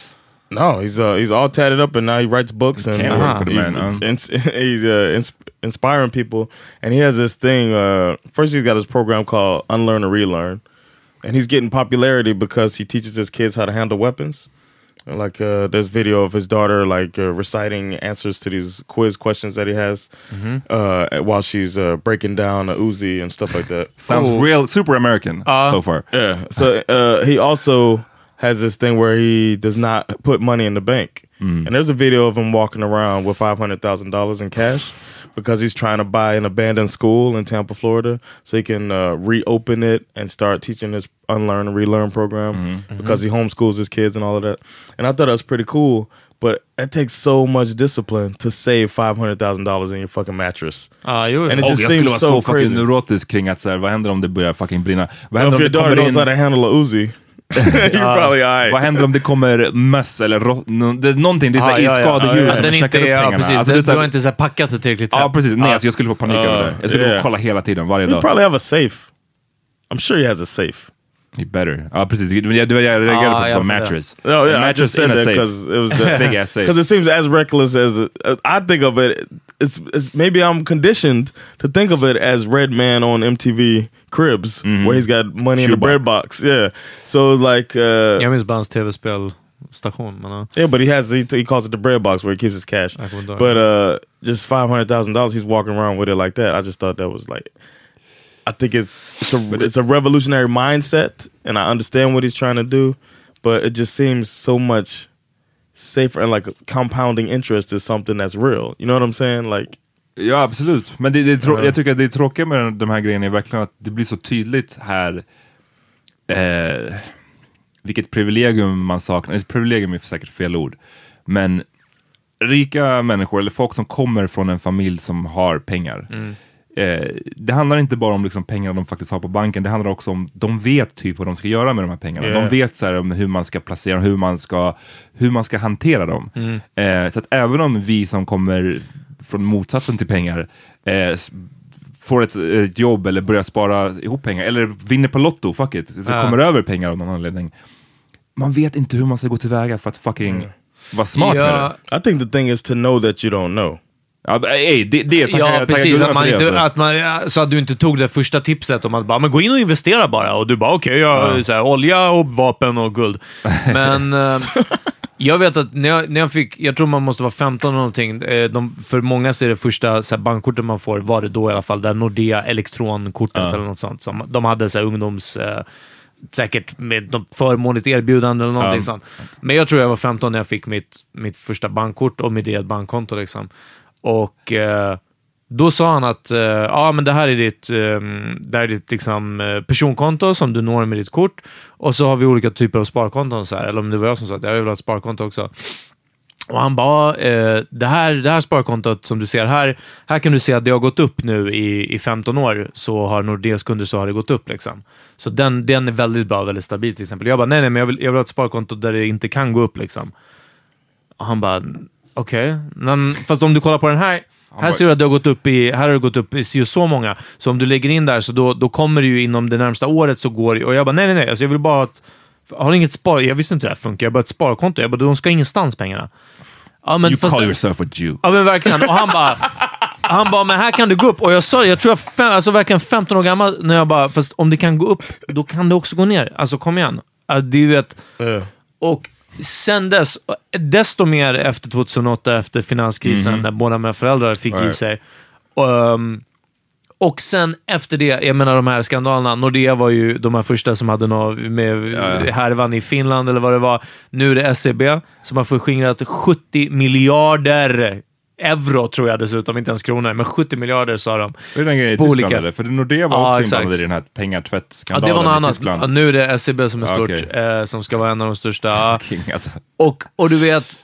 No, he's uh, he's all tatted up and now he writes books and can't work for the man, huh? he's uh, ins- inspiring people. And he has this thing. Uh, first, he's got his program called Unlearn or Relearn, and he's getting popularity because he teaches his kids how to handle weapons. Like uh, there's video of his daughter like uh, reciting answers to these quiz questions that he has uh, while she's uh, breaking down a Uzi and stuff like that. Sounds real, super American so far. Yeah. So uh, he also has this thing where he does not put money in the bank. And there's a video of him walking around with five hundred thousand dollars in cash because he's trying to buy an abandoned school in Tampa, Florida, so he can uh, reopen it and start teaching his unlearn and relearn program because he homeschools his kids and all of that. And I thought that was pretty cool. But it takes so much discipline to save five hundred thousand dollars in your fucking mattress. Ah, jo. And it Och just jag skulle vara seems så so fucking crazy. neurotisk kring att så här, vad händer om det börjar fucking brinna? Vad Well, händer if om your daughter knows how to handle a Uzi, alright. vad händer om det kommer möss eller någonting, det är Ja, såhär ja, ja. skadedjur Alltså, som den käkar inte, upp ja, pengarna. precis. Alltså, det Du har inte så här packat sig tillräckligt Ja precis, nej Ja. alltså, jag skulle få panik över det. Jag skulle gå och kolla hela tiden, varje You dag. probably have a safe. I'm sure he has a safe. He better. Ja precis, det var jag reagerade Ja, på som mattress. Oh yeah, A I mattress just said a that because it was uh, Big ass safe. Because it seems as reckless as uh, I think of it. It's, it's maybe I'm conditioned to think of it as Red Man on MTV Cribs, where he's got money in the Shoebox. bread box. Yeah, so like uh, Jag minns bara tv-spel. station. Men, uh, Yeah, but he has he, he calls it the bread box where he keeps his cash. I can do it. But uh, just five hundred thousand dollars, he's walking around with it like that. I just thought that was like, I think it's it's a it's a revolutionary mindset, and I understand what he's trying to do, but it just seems so much safer and like compounding interest is something that's real. You know what I'm saying? Like, Ja, absolut. Men det, det är jag tycker att det är tråkigt med de här grejerna är verkligen att det blir så tydligt här eh, vilket privilegium man saknar. Privilegium är säkert fel ord. Men rika människor, eller folk som kommer från en familj som har pengar. Mm. Eh, det handlar inte bara om liksom pengarna de faktiskt har på banken, det handlar också om, de vet typ vad de ska göra med de här pengarna. Yeah. De vet så här, om hur man ska placera dem, hur man ska, hur man ska hantera dem. Mm. Eh, så att även om vi som kommer från motsatsen till pengar eh, får ett, ett jobb eller börjar spara ihop pengar, eller vinner på Lotto, fuck it, så Ja. kommer över pengar av någon anledning. Man vet inte hur man ska gå tillväga för att fucking vara smart med det. I think the thing is to know that you don't know. Ja, ey, det, det tackar ja, precis. Att man inte, att man, ja, så att du inte tog det första tipset om att bara, men gå in och investera bara. Och du bara, okej, jag så här, olja och vapen och guld. Men eh, jag vet att när jag, när jag fick, jag tror man måste vara 15 eller någonting. Eh, de, för många så är det första så här, bankkortet man får, var det då i alla fall, där Nordea elektronkortet eller något sånt. Som, de hade så här, ungdoms... Eh, säkert med något förmånligt erbjudande eller någonting Ja. sånt. Men jag tror jag var 15 när jag fick mitt, mitt första bankkort och med det ett bankkonto. Liksom. Och eh, då sa han att eh, ja, men det här är ditt, eh, det här är ditt liksom, eh, personkonto som du når med ditt kort. Och så har vi olika typer av sparkonton. Så här. Eller om det var jag som sa att jag vill ha ett sparkonto också. Och han bara, eh, det, här, det här sparkontot som du ser här, här kan du se att det har gått upp nu i, i 15 år, så har Nordeas kunder så har det gått upp. Liksom. Så den, den är väldigt bra, väldigt stabil till exempel. Jag bara, nej, nej, men jag vill, jag vill ha ett sparkonto där det inte kan gå upp. Liksom. Och han bara, okej. Men Fast om du kollar på den här, här ser du att det har gått upp i, här har det gått upp i si och så många. Så om du lägger in där, så då, då kommer det ju inom det närmsta året så går Och jag bara, nej, nej, nej. Alltså, jag vill bara att, har inget spar... Jag visste inte hur det här funkar. Jag bara, ett sparkonto. Jag bara, de ska ingenstans pengarna. Ja, men You fast- call yourself a Jew. Ja men verkligen. Och han bara, han bara, men här kan det gå upp. Och jag sa det, jag tror jag fem, alltså verkligen 15 år gammal, när jag bara, fast om det kan gå upp, då kan det också gå ner. Alltså kom igen. Alltså, det är ju ett... Och sen dess, desto mer efter 2008, efter finanskrisen, när båda mina föräldrar fick i Right. sig. Um, och sen efter det, jag menar de här skandalerna, Nordea var ju de här första som hade något med ja. härvan i Finland eller vad det var. Nu är det SEB som har förskingrat 70 miljarder euro, tror jag dessutom, inte ens kronor, men 70 miljarder sa de. Är det den grejen i Tyskland olika- eller? För Nordea var Ja, också exakt. inblandad i den här Ja, pengatvättskandalen det var något i annat. Ja, nu är det SEB som är Ja, stort, okej. eh, som ska vara en av de största. King, alltså. Och, och du vet,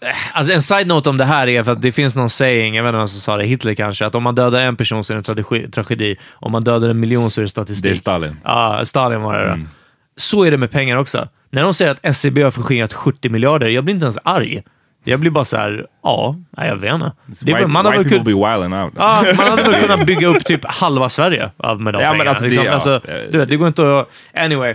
eh, alltså en side-note om det här är för att det finns någon saying, jag vet inte vem som sa det, Hitler kanske, att om man dödar en person så är det en tragedi, tragedi. om man dödar en miljon så är det statistik. Det är Stalin. Ja, Stalin var det. Mm. Så är det med pengar också. När de säger att SEB har förskingrat 70 miljarder, jag blir inte ens arg. Jag blir bara så här, ja, nej, jag vet inte. Det White, man har white väl out. Ja, man hade väl kunnat bygga upp typ halva Sverige med de Ja, men pengarna. alltså, det- liksom. ja. alltså, du vet, det går inte att... Anyway.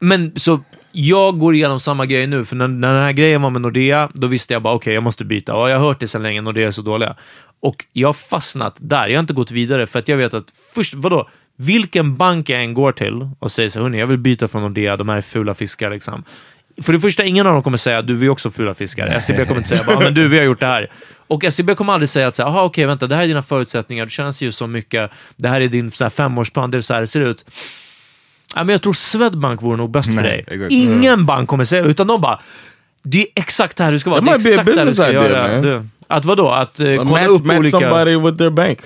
Men så, jag går igenom samma grej nu, för när, när den här grejen var med Nordea, då visste jag bara okej, jag måste byta. Och jag har hört det sedan länge, Nordea är så dåliga. Och jag har fastnat där. Jag har inte gått vidare, för att jag vet att först, vadå? Vilken bank jag än går till och säger så hörni, jag vill byta från Nordea, de här är fula fiskar liksom. För det första, ingen av dem kommer säga du, vi är också fula fiskar. SEB kommer inte säga bara, men du, vi har gjort det här. Och SEB kommer aldrig säga att så här, "Aha, okej, vänta, det här är dina förutsättningar, du tjänar ju så mycket, det här är din så här, femårsplan, det är så här det ser ut. Ja, men jag tror Swedbank vore nog bäst för Nej, dig. exakt. Ingen bank kommer säga, utan de bara, det är exakt det här du ska vara. Det är exakt det här du ska göra. Du, att vadå? Att eh, kolla match, upp match olika... somebody with their bank.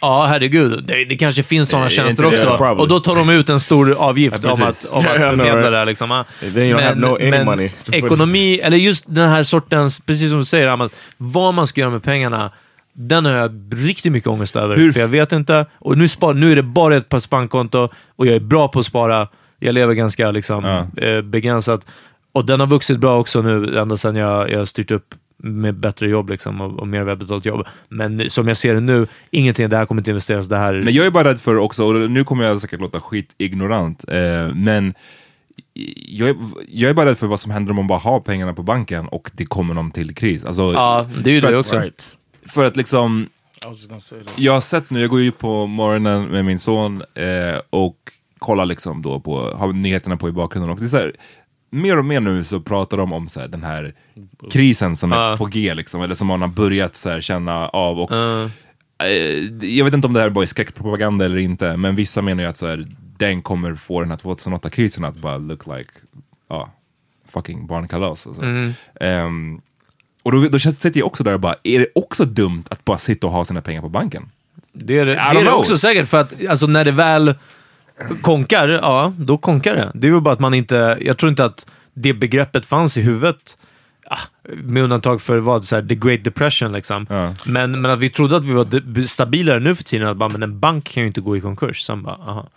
Ja, herregud. Det, det kanske finns sådana tjänster också. Probably. och då tar de ut en stor avgift Ja, om att, om att förmedla det. Liksom. Have no put- ekonomi, eller just den här sortens, precis som du säger, Ahmad, vad man ska göra med pengarna, den har jag riktigt mycket ångest över. Hur- För jag vet inte. Och nu, spar, nu är det bara ett par bankkonto och jag är bra på att spara. Jag lever ganska liksom, Ja. eh, begränsat. Och den har vuxit bra också nu, ända sedan jag, jag styrt upp med bättre jobb liksom, och, och mer välbetalt jobb. Men som jag ser det nu, ingenting, det här kommer inte investeras. Det här... Men jag är bara rädd för också, och nu kommer jag säkert låta skitignorant, eh, men jag är, jag är bara rädd för vad som händer om man bara har pengarna på banken och det kommer någon till kris. Alltså, Ja, det är ju det att- också. Right. För att liksom, I was just gonna say that. jag har sett nu, jag går ju på morgonen med min son eh, och kollar liksom då på, har nyheterna på i bakgrunden och det är så här, mer och mer nu så pratar de om så här, den här krisen som är på G, liksom, eller som man har börjat så här, känna av. Och, eh, jag vet inte om det här bara är skräckpropaganda eller inte, men vissa menar ju att så här, den kommer få den här 2008-krisen att bara look like ja, fucking barnkalas. Alltså. Mm. Ehm, och då, då sitter jag också där och bara, är det också dumt att bara sitta och ha sina pengar på banken? Det är det, det, I är det också säkert, för att alltså, när det väl konkar, ja, då konkar det. Det är ju bara att man inte... Jag tror inte att det begreppet fanns i huvudet. Ah, med undantag för vad, så här, the great depression liksom. Men, men att vi trodde att vi var stabilare nu för tiden, att bara, men en bank kan ju inte gå i konkurs. Sen bara, aha.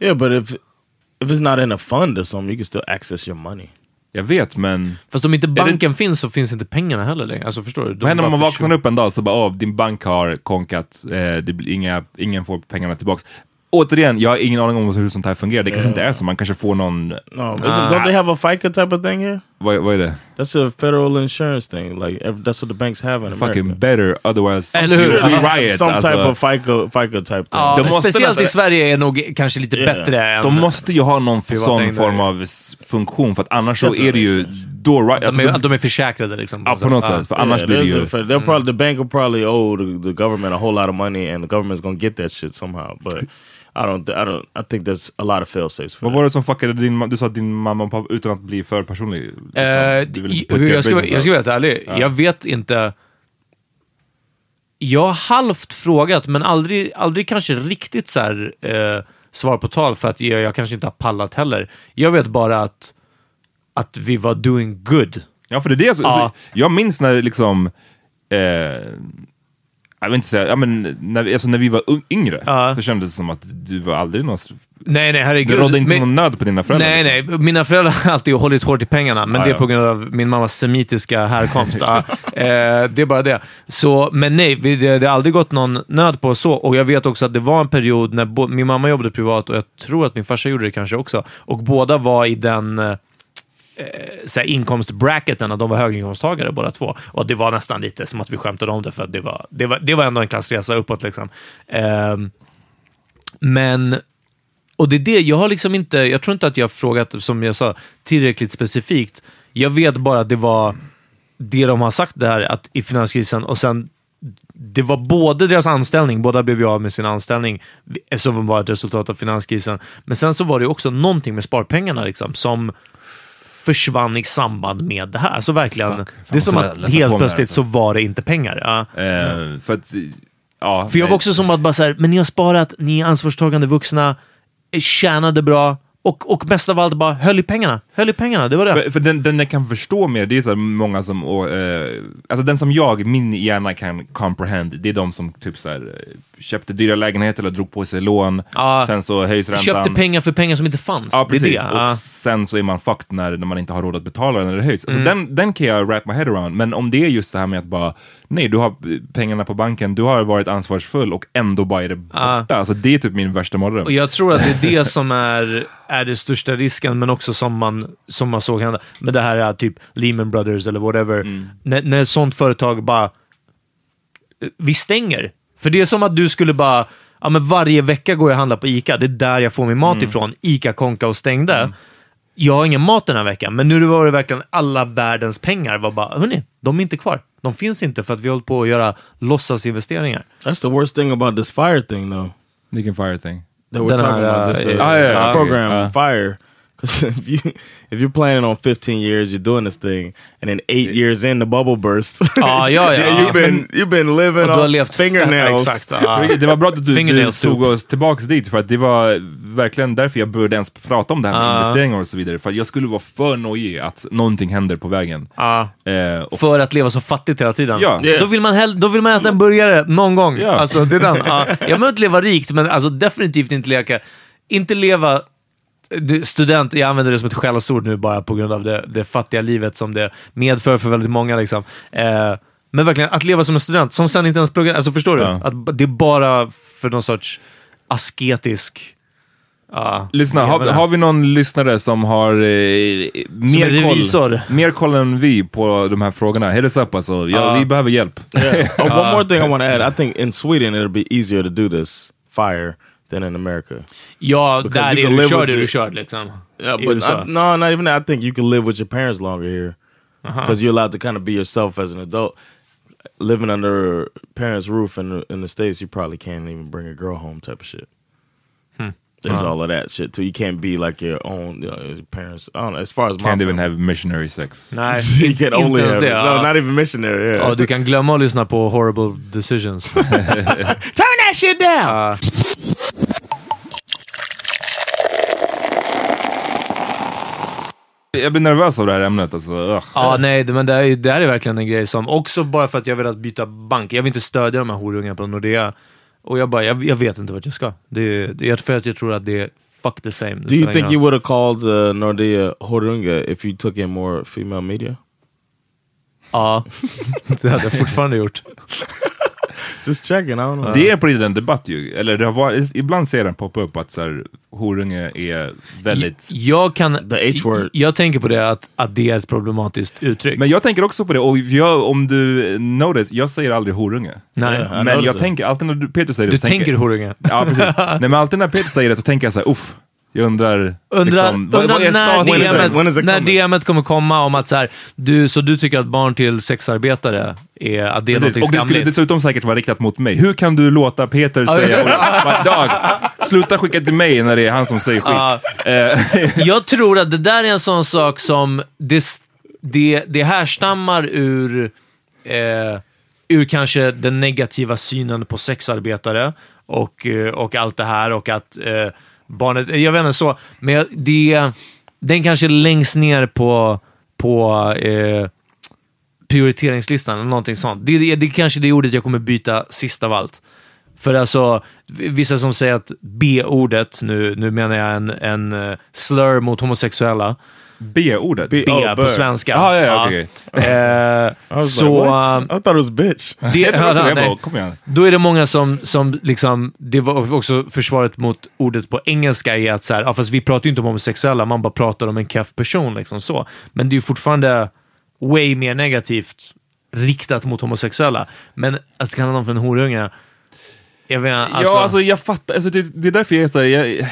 Yeah, but if if it's not in a fund or something, you can still access your money. Jag vet, men... Fast om inte banken finns så finns inte pengarna heller längre. Alltså förstår du? De Vad händer om man vaknar upp en dag så bara, oh, din bank har konkat, eh, det blir inga, ingen får pengarna tillbaks. Återigen, jag har ingen aning om hur sånt här fungerar. Det kanske inte är så, man kanske får någon... No, isn't, don't they have a FICA type of thing here? Vad, vad är det? That's a federal insurance thing. Like ev- that's what the banks have in Fucking America. better, otherwise Eller hur? we riot. Some alltså. type of FICA, FICA type thing. Ja, De måste speciellt nästan- i Sverige är nog kanske lite Yeah. bättre än... De måste ju ha någon sån form av funktion, för att annars så är det ju då... Right, de, alltså, är, de är försäkrade liksom. ja, på något sätt. För annars blir det ju... a probably the bank will probably owe the, the government a whole lot of money, and the government's gonna get that shit somehow. But I don't, I don't, I think there's a lot of fail safes. Vad var det som fuckade din Du sa att din mamma och pappa, utan att bli för personlig. Liksom. Your jag, ska, jag ska vara helt ärlig, Ja. jag vet inte. Jag har halvt frågat, men aldrig, aldrig kanske riktigt så här, eh, svar på tal för att jag, jag kanske inte har pallat heller. Jag vet bara att, att vi var doing good. Ja, för det är det. Så, Ja. så, jag minns när liksom... Eh, jag vill inte säga, ja, men när, vi- alltså när vi var yngre så kändes det som att du var aldrig någon... Nej, nej, herregud. Det rådde inte Men- någon nöd på dina föräldrar. Nej, liksom. nej. Mina föräldrar har alltid hållit hårt i pengarna, men Ja, det är ja. på grund av min mammas semitiska härkomst. ja, eh, det är bara det. Så, men nej, vi, det, det har aldrig gått någon nöd på så. Och jag vet också att det var en period när bo, min mamma jobbade privat och jag tror att min farsa gjorde det kanske också. Och båda var i den eh, så här, inkomstbracketen, att de var höginkomsttagare båda två. Och det var nästan lite som att vi skämtade om det, för att det var, det var, det var ändå en klassresa uppåt. Liksom. Ehm, men och det är det, jag har liksom inte, jag tror inte att jag har frågat, som jag sa, tillräckligt specifikt. Jag vet bara att det var det de har sagt där att i finanskrisen och sen det var både deras anställning, båda blev ju av med sin anställning som var ett resultat av finanskrisen. Men sen så var det också någonting med sparpengarna liksom, som försvann i samband med det här. Alltså verkligen, Fuck. Det är som att helt plötsligt så var det inte pengar. Ja. Eh, för att, ja, För jag var också som att bara så här, men ni har sparat, ni är ansvarstagande vuxna, eh, tjänade bra och, och mest av allt bara höll i pengarna. Höll i pengarna, det var det. För, för den, den jag kan förstå mer, det är så många som, och, eh, alltså den som jag, min hjärna kan comprehend, det är de som typ så här, eh, köpte dyra lägenheter eller drog på sig lån, Ja. sen så höjs räntan. Köpte pengar för pengar som inte fanns. Ja, det är precis. det. Och Ja. sen så är man fucked när, när man inte har råd att betala när det höjs. Alltså Mm. den, den kan jag wrap my head around, men om det är just det här med att bara, nej, du har pengarna på banken, du har varit ansvarsfull och ändå bara är det borta. Alltså det är typ min värsta mardröm. Och jag tror att det är det som är, är det största risken, men också som man, som man såg hända. Men det här är typ Lehman Brothers eller whatever. Mm. När, när ett sånt företag bara, eh, vi stänger. För det är som att du skulle bara, ja men varje vecka går jag och handlar på ICA, det är där jag får min mat Mm. ifrån. ICA konka och stängde. Jag har ingen mat den här veckan, men nu var det verkligen alla världens pengar var bara, hörni, de är inte kvar. De finns inte för att vi håller på att göra låtsasinvesteringar. That's the worst thing about this fire thing, though. Vilken fire thing? That we're Den talking här, about this, uh, uh, Ah, yeah, this okay. program, Uh. fire. Because if you if you're planning on 15 years, you're doing this thing, and then eight years in, the bubble bursts. Ja, ja, ja. you've been you've been living levt fingernails. Exakt. ja. Det var bra att du, tog oss tillbaks dit, för att det var verkligen därför jag började ens prata om det här med Ja. investeringar och så vidare. För att jag skulle vara för nojig att någonting händer på vägen. Ja. Eh, För att leva så fattigt hela tiden. Ja. Då, vill man hell- då vill man äta en burgare någon gång. Ja. Alltså, det är den. Ja. Jag behöver inte leva rikt, men alltså, definitivt inte leka. Inte leva... du, Student, jag använder det som ett skällsord nu bara på grund av det, det fattiga livet som det medför för väldigt många. Liksom. Eh, men verkligen, att leva som en student som sen inte ens pluggar. Alltså förstår du? Ja. Att det är bara för någon sorts asketisk... Ja, Lyssna, har, har vi någon lyssnare som har eh, mer, revisor. koll, mer koll än vi på de här frågorna? Hit us up alltså. Ja, Ja. Vi behöver hjälp. Yeah. Oh, one more thing I want to add. I think in Sweden it'll be easier to do this fire than in America. Ja, Because där you är can du live körd with är du your- körd liksom. Yeah, but I, no, not even that. I think you can live with your parents longer here Uh-huh. because you're allowed to kind of be yourself as an adult. Living under parents' roof in the, in the states, you probably can't even bring a girl home, type of shit. Hmm. There's Uh-huh. all of that shit too. You can't be like your own you know, your parents. I don't know. As far as my Can't even family. have missionary sex. Nej, you can only have det. no, ja. not even missionary. Yeah. Ja, du kan glömma att lyssna på horrible decisions. Turn that shit down. Jag blir nervös av det här ämnet. Alltså. Ugh. Ja, nej, det- men det, är, det här är verkligen en grej som, också bara för att jag vill att byta bank. Jag vill inte stödja de här horungarna på Nordea. Och jag bara, jag, jag vet inte vart jag ska. Det, det är för att jag tror att det är fuck the same. Det Do you think ingen you roll. would have called uh, Nordea Horunga if you took in more female media? Ja, det hade jag fortfarande gjort. Just checking, I don't know. Det är på riktigt en debatt ju. Eller det har varit, ibland ser den poppa upp att så här, horunge är väldigt... Jag kan... The H-word. Jag tänker på det att, att det är ett problematiskt uttryck. Men jag tänker också på det, och jag, om du notice, jag säger aldrig horunge. Nej. Yeah, Men jag tänker, alltid när du, Peter säger det du så tänker horunge. Ja, precis. Nej men alltid när Peter säger det så tänker jag så här, uff. Jag undrar, Undrar, liksom, vad, undrar vad är när? When is it- DMet, it när? DMet kommer komma om att så här, du, så du tycker att barn till sexarbetare är, att det är Precis. Och det skulle dessutom säkert vara riktat mot mig. Hur kan du låta Peter säga Dag, sluta skicka till mig när det är han som säger skit. Eh, Jag tror att det där är en sån sak som det, det, det härstammar ur, eh, ur kanske den negativa synen på sexarbetare och, eh, och allt det här och att eh, barnet, jag vet inte så, men jag- det, den kanske är längst ner på, på eh, prioriteringslistan eller någonting sånt. Det, det, det är det ordet jag kommer byta sist av allt. För alltså, vissa som säger att B-ordet, nu, nu menar jag en, en eh, slur mot homosexuella, B-ordet. B- B Oh, på svenska. Ah, ja, ja, Eh, I was så, like, um, I thought it was bitch. det, Jag tror också det kom igen. Då är det många som, som liksom, det var också försvaret mot ordet på engelska är att så här, ja, fast vi pratar ju inte om homosexuella, man bara pratar om en keff person. Liksom så. Men det är ju fortfarande way mer negativt riktat mot homosexuella. Men att kalla någon för en horunge, jag inte, alltså, ja, alltså jag fattar. Alltså, det, det är därför jag är såhär, jag,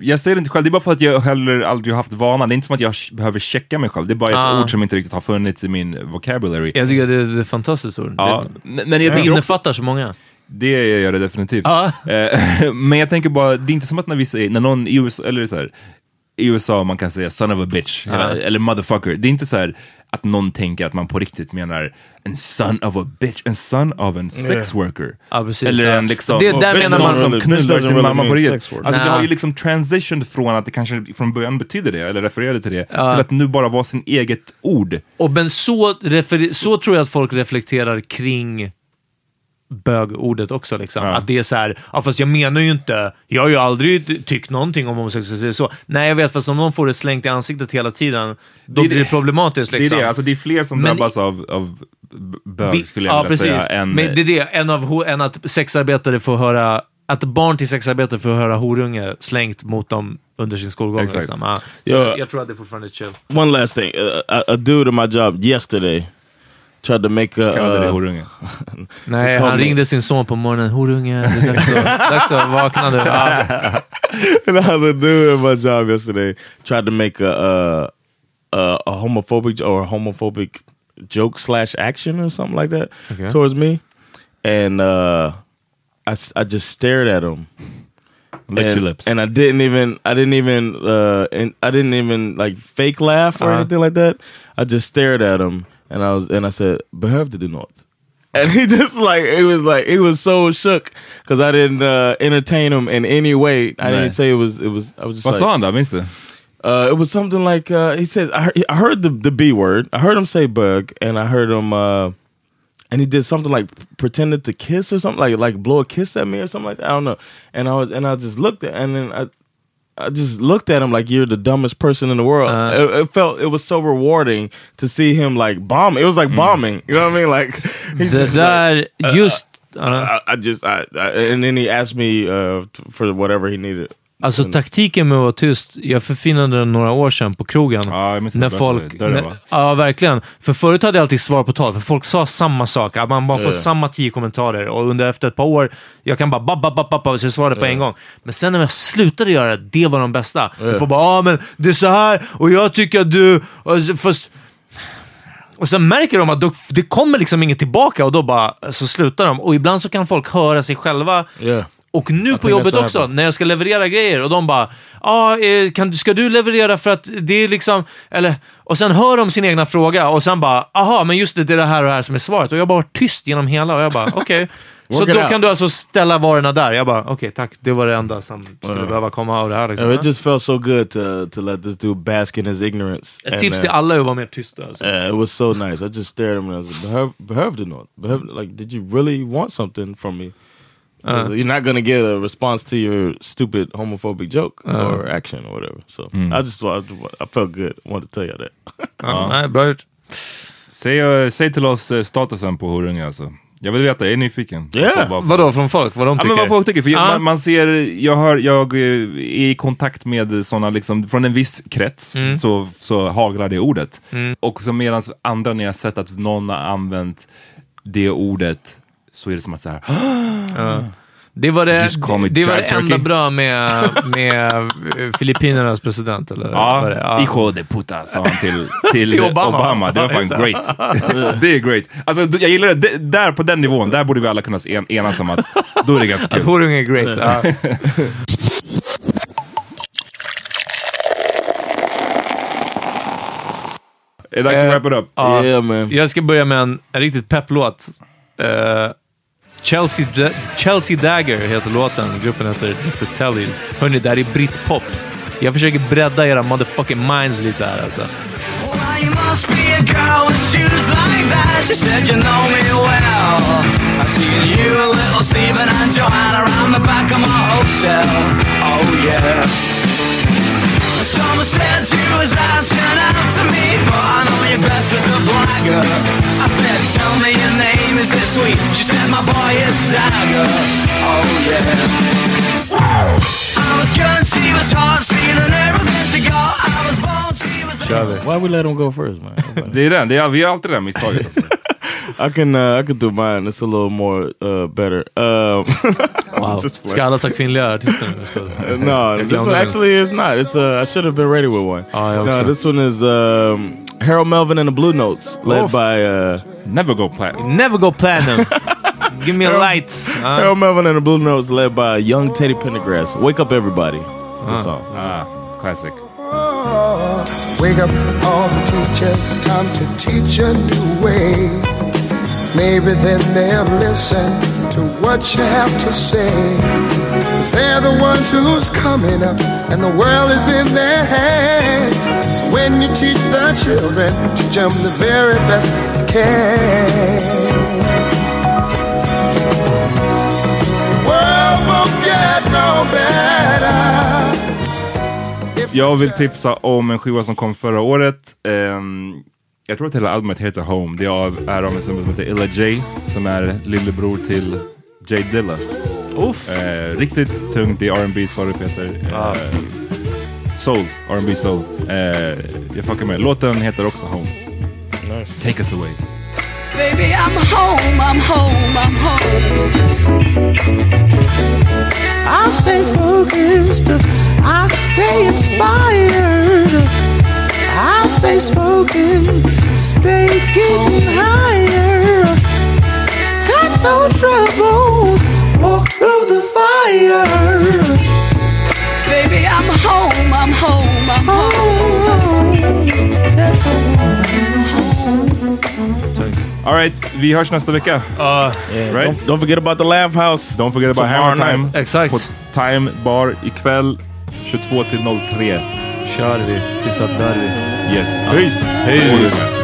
jag säger det inte själv, det är bara för att jag heller aldrig har haft vanan. Det är inte som att jag behöver checka mig själv, det är bara ett Ah. ord som inte riktigt har funnits i min vocabulary. jag tycker det är, ett fantastiskt ord. Ja, det, men men jag innefattar så många. det gör det definitivt. Ja. Eh, men jag tänker bara, det är inte som att när vi säger, när någon i USA, eller så här, i USA man kan säga son of a bitch, eller, eller motherfucker. Det är inte så här att någon tänker att man på riktigt menar en son of a bitch, en son of en sex worker. Ja, precis. Eller en liksom, Det- där menar man- som knullar sin mamma på riktigt. Alltså det Nej. har ju liksom transitioned från att det kanske från början betydde det, eller refererade till det, Ja. till att nu bara vara sin eget ord. Och men så, så tror jag att folk reflekterar kring bögordet också. Liksom. Ja. Att det är så här, ja fast jag menar ju inte, jag har ju aldrig ty- tyckt någonting om homosexualitet så. Nej jag vet, fast om någon får det slängt i ansiktet hela tiden, då Det är blir det det- problematiskt. Liksom. Det är det, alltså det är fler som Men- drabbas av, av b- bög skulle jag ja, vilja precis. säga. Än, Men det är det, än, av, än att sexarbetare får höra, att barn till sexarbetare får höra horunge slängt mot dem under sin skolgång. Exakt. Liksom. Ja. Så Ja. Jag tror att det fortfarande är chill. One last thing. Uh, a, a dude in my job yesterday tried to make a... Kallade det Uh, horunge. Nej, Kom han nu. ringde sin son på morgonen. Horunge, det är dags att, dags att vakna nu. Ja. another dude in my job yesterday tried to make a uh, a, a homophobic or homophobic joke slash action or something like that Okay. towards me, and uh, I s- I just stared at him. Licked and, your lips. and I didn't even I didn't even uh and I didn't even like fake laugh or Uh-huh. anything like that. I just stared at him and I was and I said, "Behöver du något?" And he just like it was like he was so shook because I didn't uh, entertain him in any way. I Right. didn't say it was it was. I was just Vad sa han då? Minns du? uh, it was something like uh, he says. I heard, I heard the the B word. I heard him say bug, and I heard him. Uh, and he did something like pretended to kiss or something like like blow a kiss at me or something like that. I don't know. And I was and I just looked at and then I. I just looked at him like you're the dumbest person in the world. Uh-huh. it, it felt it was so rewarding to see him like bomb. It was like bombing. You know what I mean? Like he just där, like, uh, just... I, I just I, I and then he asked me uh, for whatever he needed. Alltså taktiken med att vara tyst, jag förfinade den några år sedan på krogen. Ja, jag när folk. Där när, ja, verkligen. För förut hade jag alltid svar på tal, för folk sa samma sak. Att man bara får Ja. samma tio kommentarer och under efter ett par år, jag kan bara babb, babb, babb, babb, så jag svarade på en gång. Men sen när jag slutade göra det, det var de bästa. Ja. Folk bara, ah, men det är så här och jag tycker att du... Fast, och sen märker de att det kommer liksom inget tillbaka och då bara så slutar de. Och ibland så kan folk höra sig själva Yeah. Och nu I på jobbet också, happened. när jag ska leverera grejer och de bara ah, kan, ska du leverera för att det är liksom, eller, och sen hör de sin egna fråga och sen bara, aha, men just det, det är det här och det här som är svaret. Och jag bara var tyst genom hela och jag bara, okej. Så Work it då kan du alltså ställa varorna där. Jag bara, okej tack, det var det enda som skulle behöva komma av det här. Liksom. Yeah, it just felt so good to to let this dude bask in his ignorance. Ett And, tips till alla är att vara mer tysta. Alltså. Uh, it was so nice. I just stared at him and I was like, behöv, behövde något? Behöv, like, did you really want something from me? Uh. You're not gonna get a response to your stupid homophobic joke Uh. or action or whatever. So Mm. I just I, I felt good. I wanted to tell you that. Ja, nej, bra gjort. Säg, eh, säg till oss eh, statusen på Horunga alltså. Jag vill veta, jag är nyfiken. Yeah. Vad- Vadå, från folk? Vad de Ja, tycker? men vad folk tycker, för jag, Ja. man, man ser, jag, hör, jag eh, är i kontakt med sådana, liksom, från en viss krets, Mm. så, så haglar det ordet. Och så medan andra, när jag sett att någon har använt det ordet, så är det som att så här, Ja. Det var det, me det, var det enda Turkey. med, med eh, Filippinernas president, eller? var det? Ja, hijo de puta sa han till, till, Till Obama. Obama. Det var fan great. det är great. Alltså, jag gillar det. det. Där på den nivån, där borde vi alla kunna en, enas om att då är det ganska Att kul. horung är great. Ja. Är det dags att Eh, wrap it up? Ja. Yeah, man. Jag ska börja med en, en riktigt pepplåt. Uh, Chelsea, Da- Chelsea Dagger heter låten. Gruppen heter The Fratellis. Hörni, det här är britpop. Jag försöker bredda era motherfucking minds lite här alltså. Must be a girl with shoes like that. She said you know me well. Someone said you was asking after me, but I know you best as a blagger. I said, tell me your name, is it sweet? She said, my boy is Dagger. Oh yeah. I was good, she was hot, stealing everything she got. I was born, she was Why we let him go first, man? Det är den, det är, vi gör alltid det misstaget. I can uh, I can do mine. It's a little more uh, better. Um, Wow. Ska alla ta kvinnliga artister nu? Uh, no, this one actually is not. It's uh, I should have been ready with one. Ja, no, också. this one is um, Harold Melvin and the Blue Notes, led Oh. by uh, Never go platinum. Never go platinum. Give me a light. Ja. Harold Melvin and the Blue Notes, led by young Teddy Pendergrass. Wake up, everybody. It's a good song. Ah, classic. Wake up all the teachers, time to teach a new way. Maybe then they'll listen to what you have to say. They're the ones who's coming up, and the world is in their hands. When you teach the children to jump the very best you can. World won't get no better. Jag vill tipsa om en skiva som kom förra året. Ehm, jag tror att hela albumet heter Home. Det är av, är av en snubbe som heter Illa J, som är lillebror till Jay Dilla. Uff. Eh, riktigt tungt, det är R&B, sorry Peter. Eh, soul, R&B soul. Eh, jag fuckar med. Låten heter också Home. Take us away. Baby, I'm home, I'm home, I'm home. I stay focused, I stay inspired, I stay smoking, stay getting higher. Got no trouble, walk through the fire. Baby, I'm home, I'm home, I'm home. That's home. Alright, vi hörs nästa vecka. Yeah, Right? don't, don't forget about the Laugh House. Don't forget about Hammer Time. Exakt. På Time Bar ikväll 22 till 03. Kör vi tills att dör vi. Yes. Peace! Peace.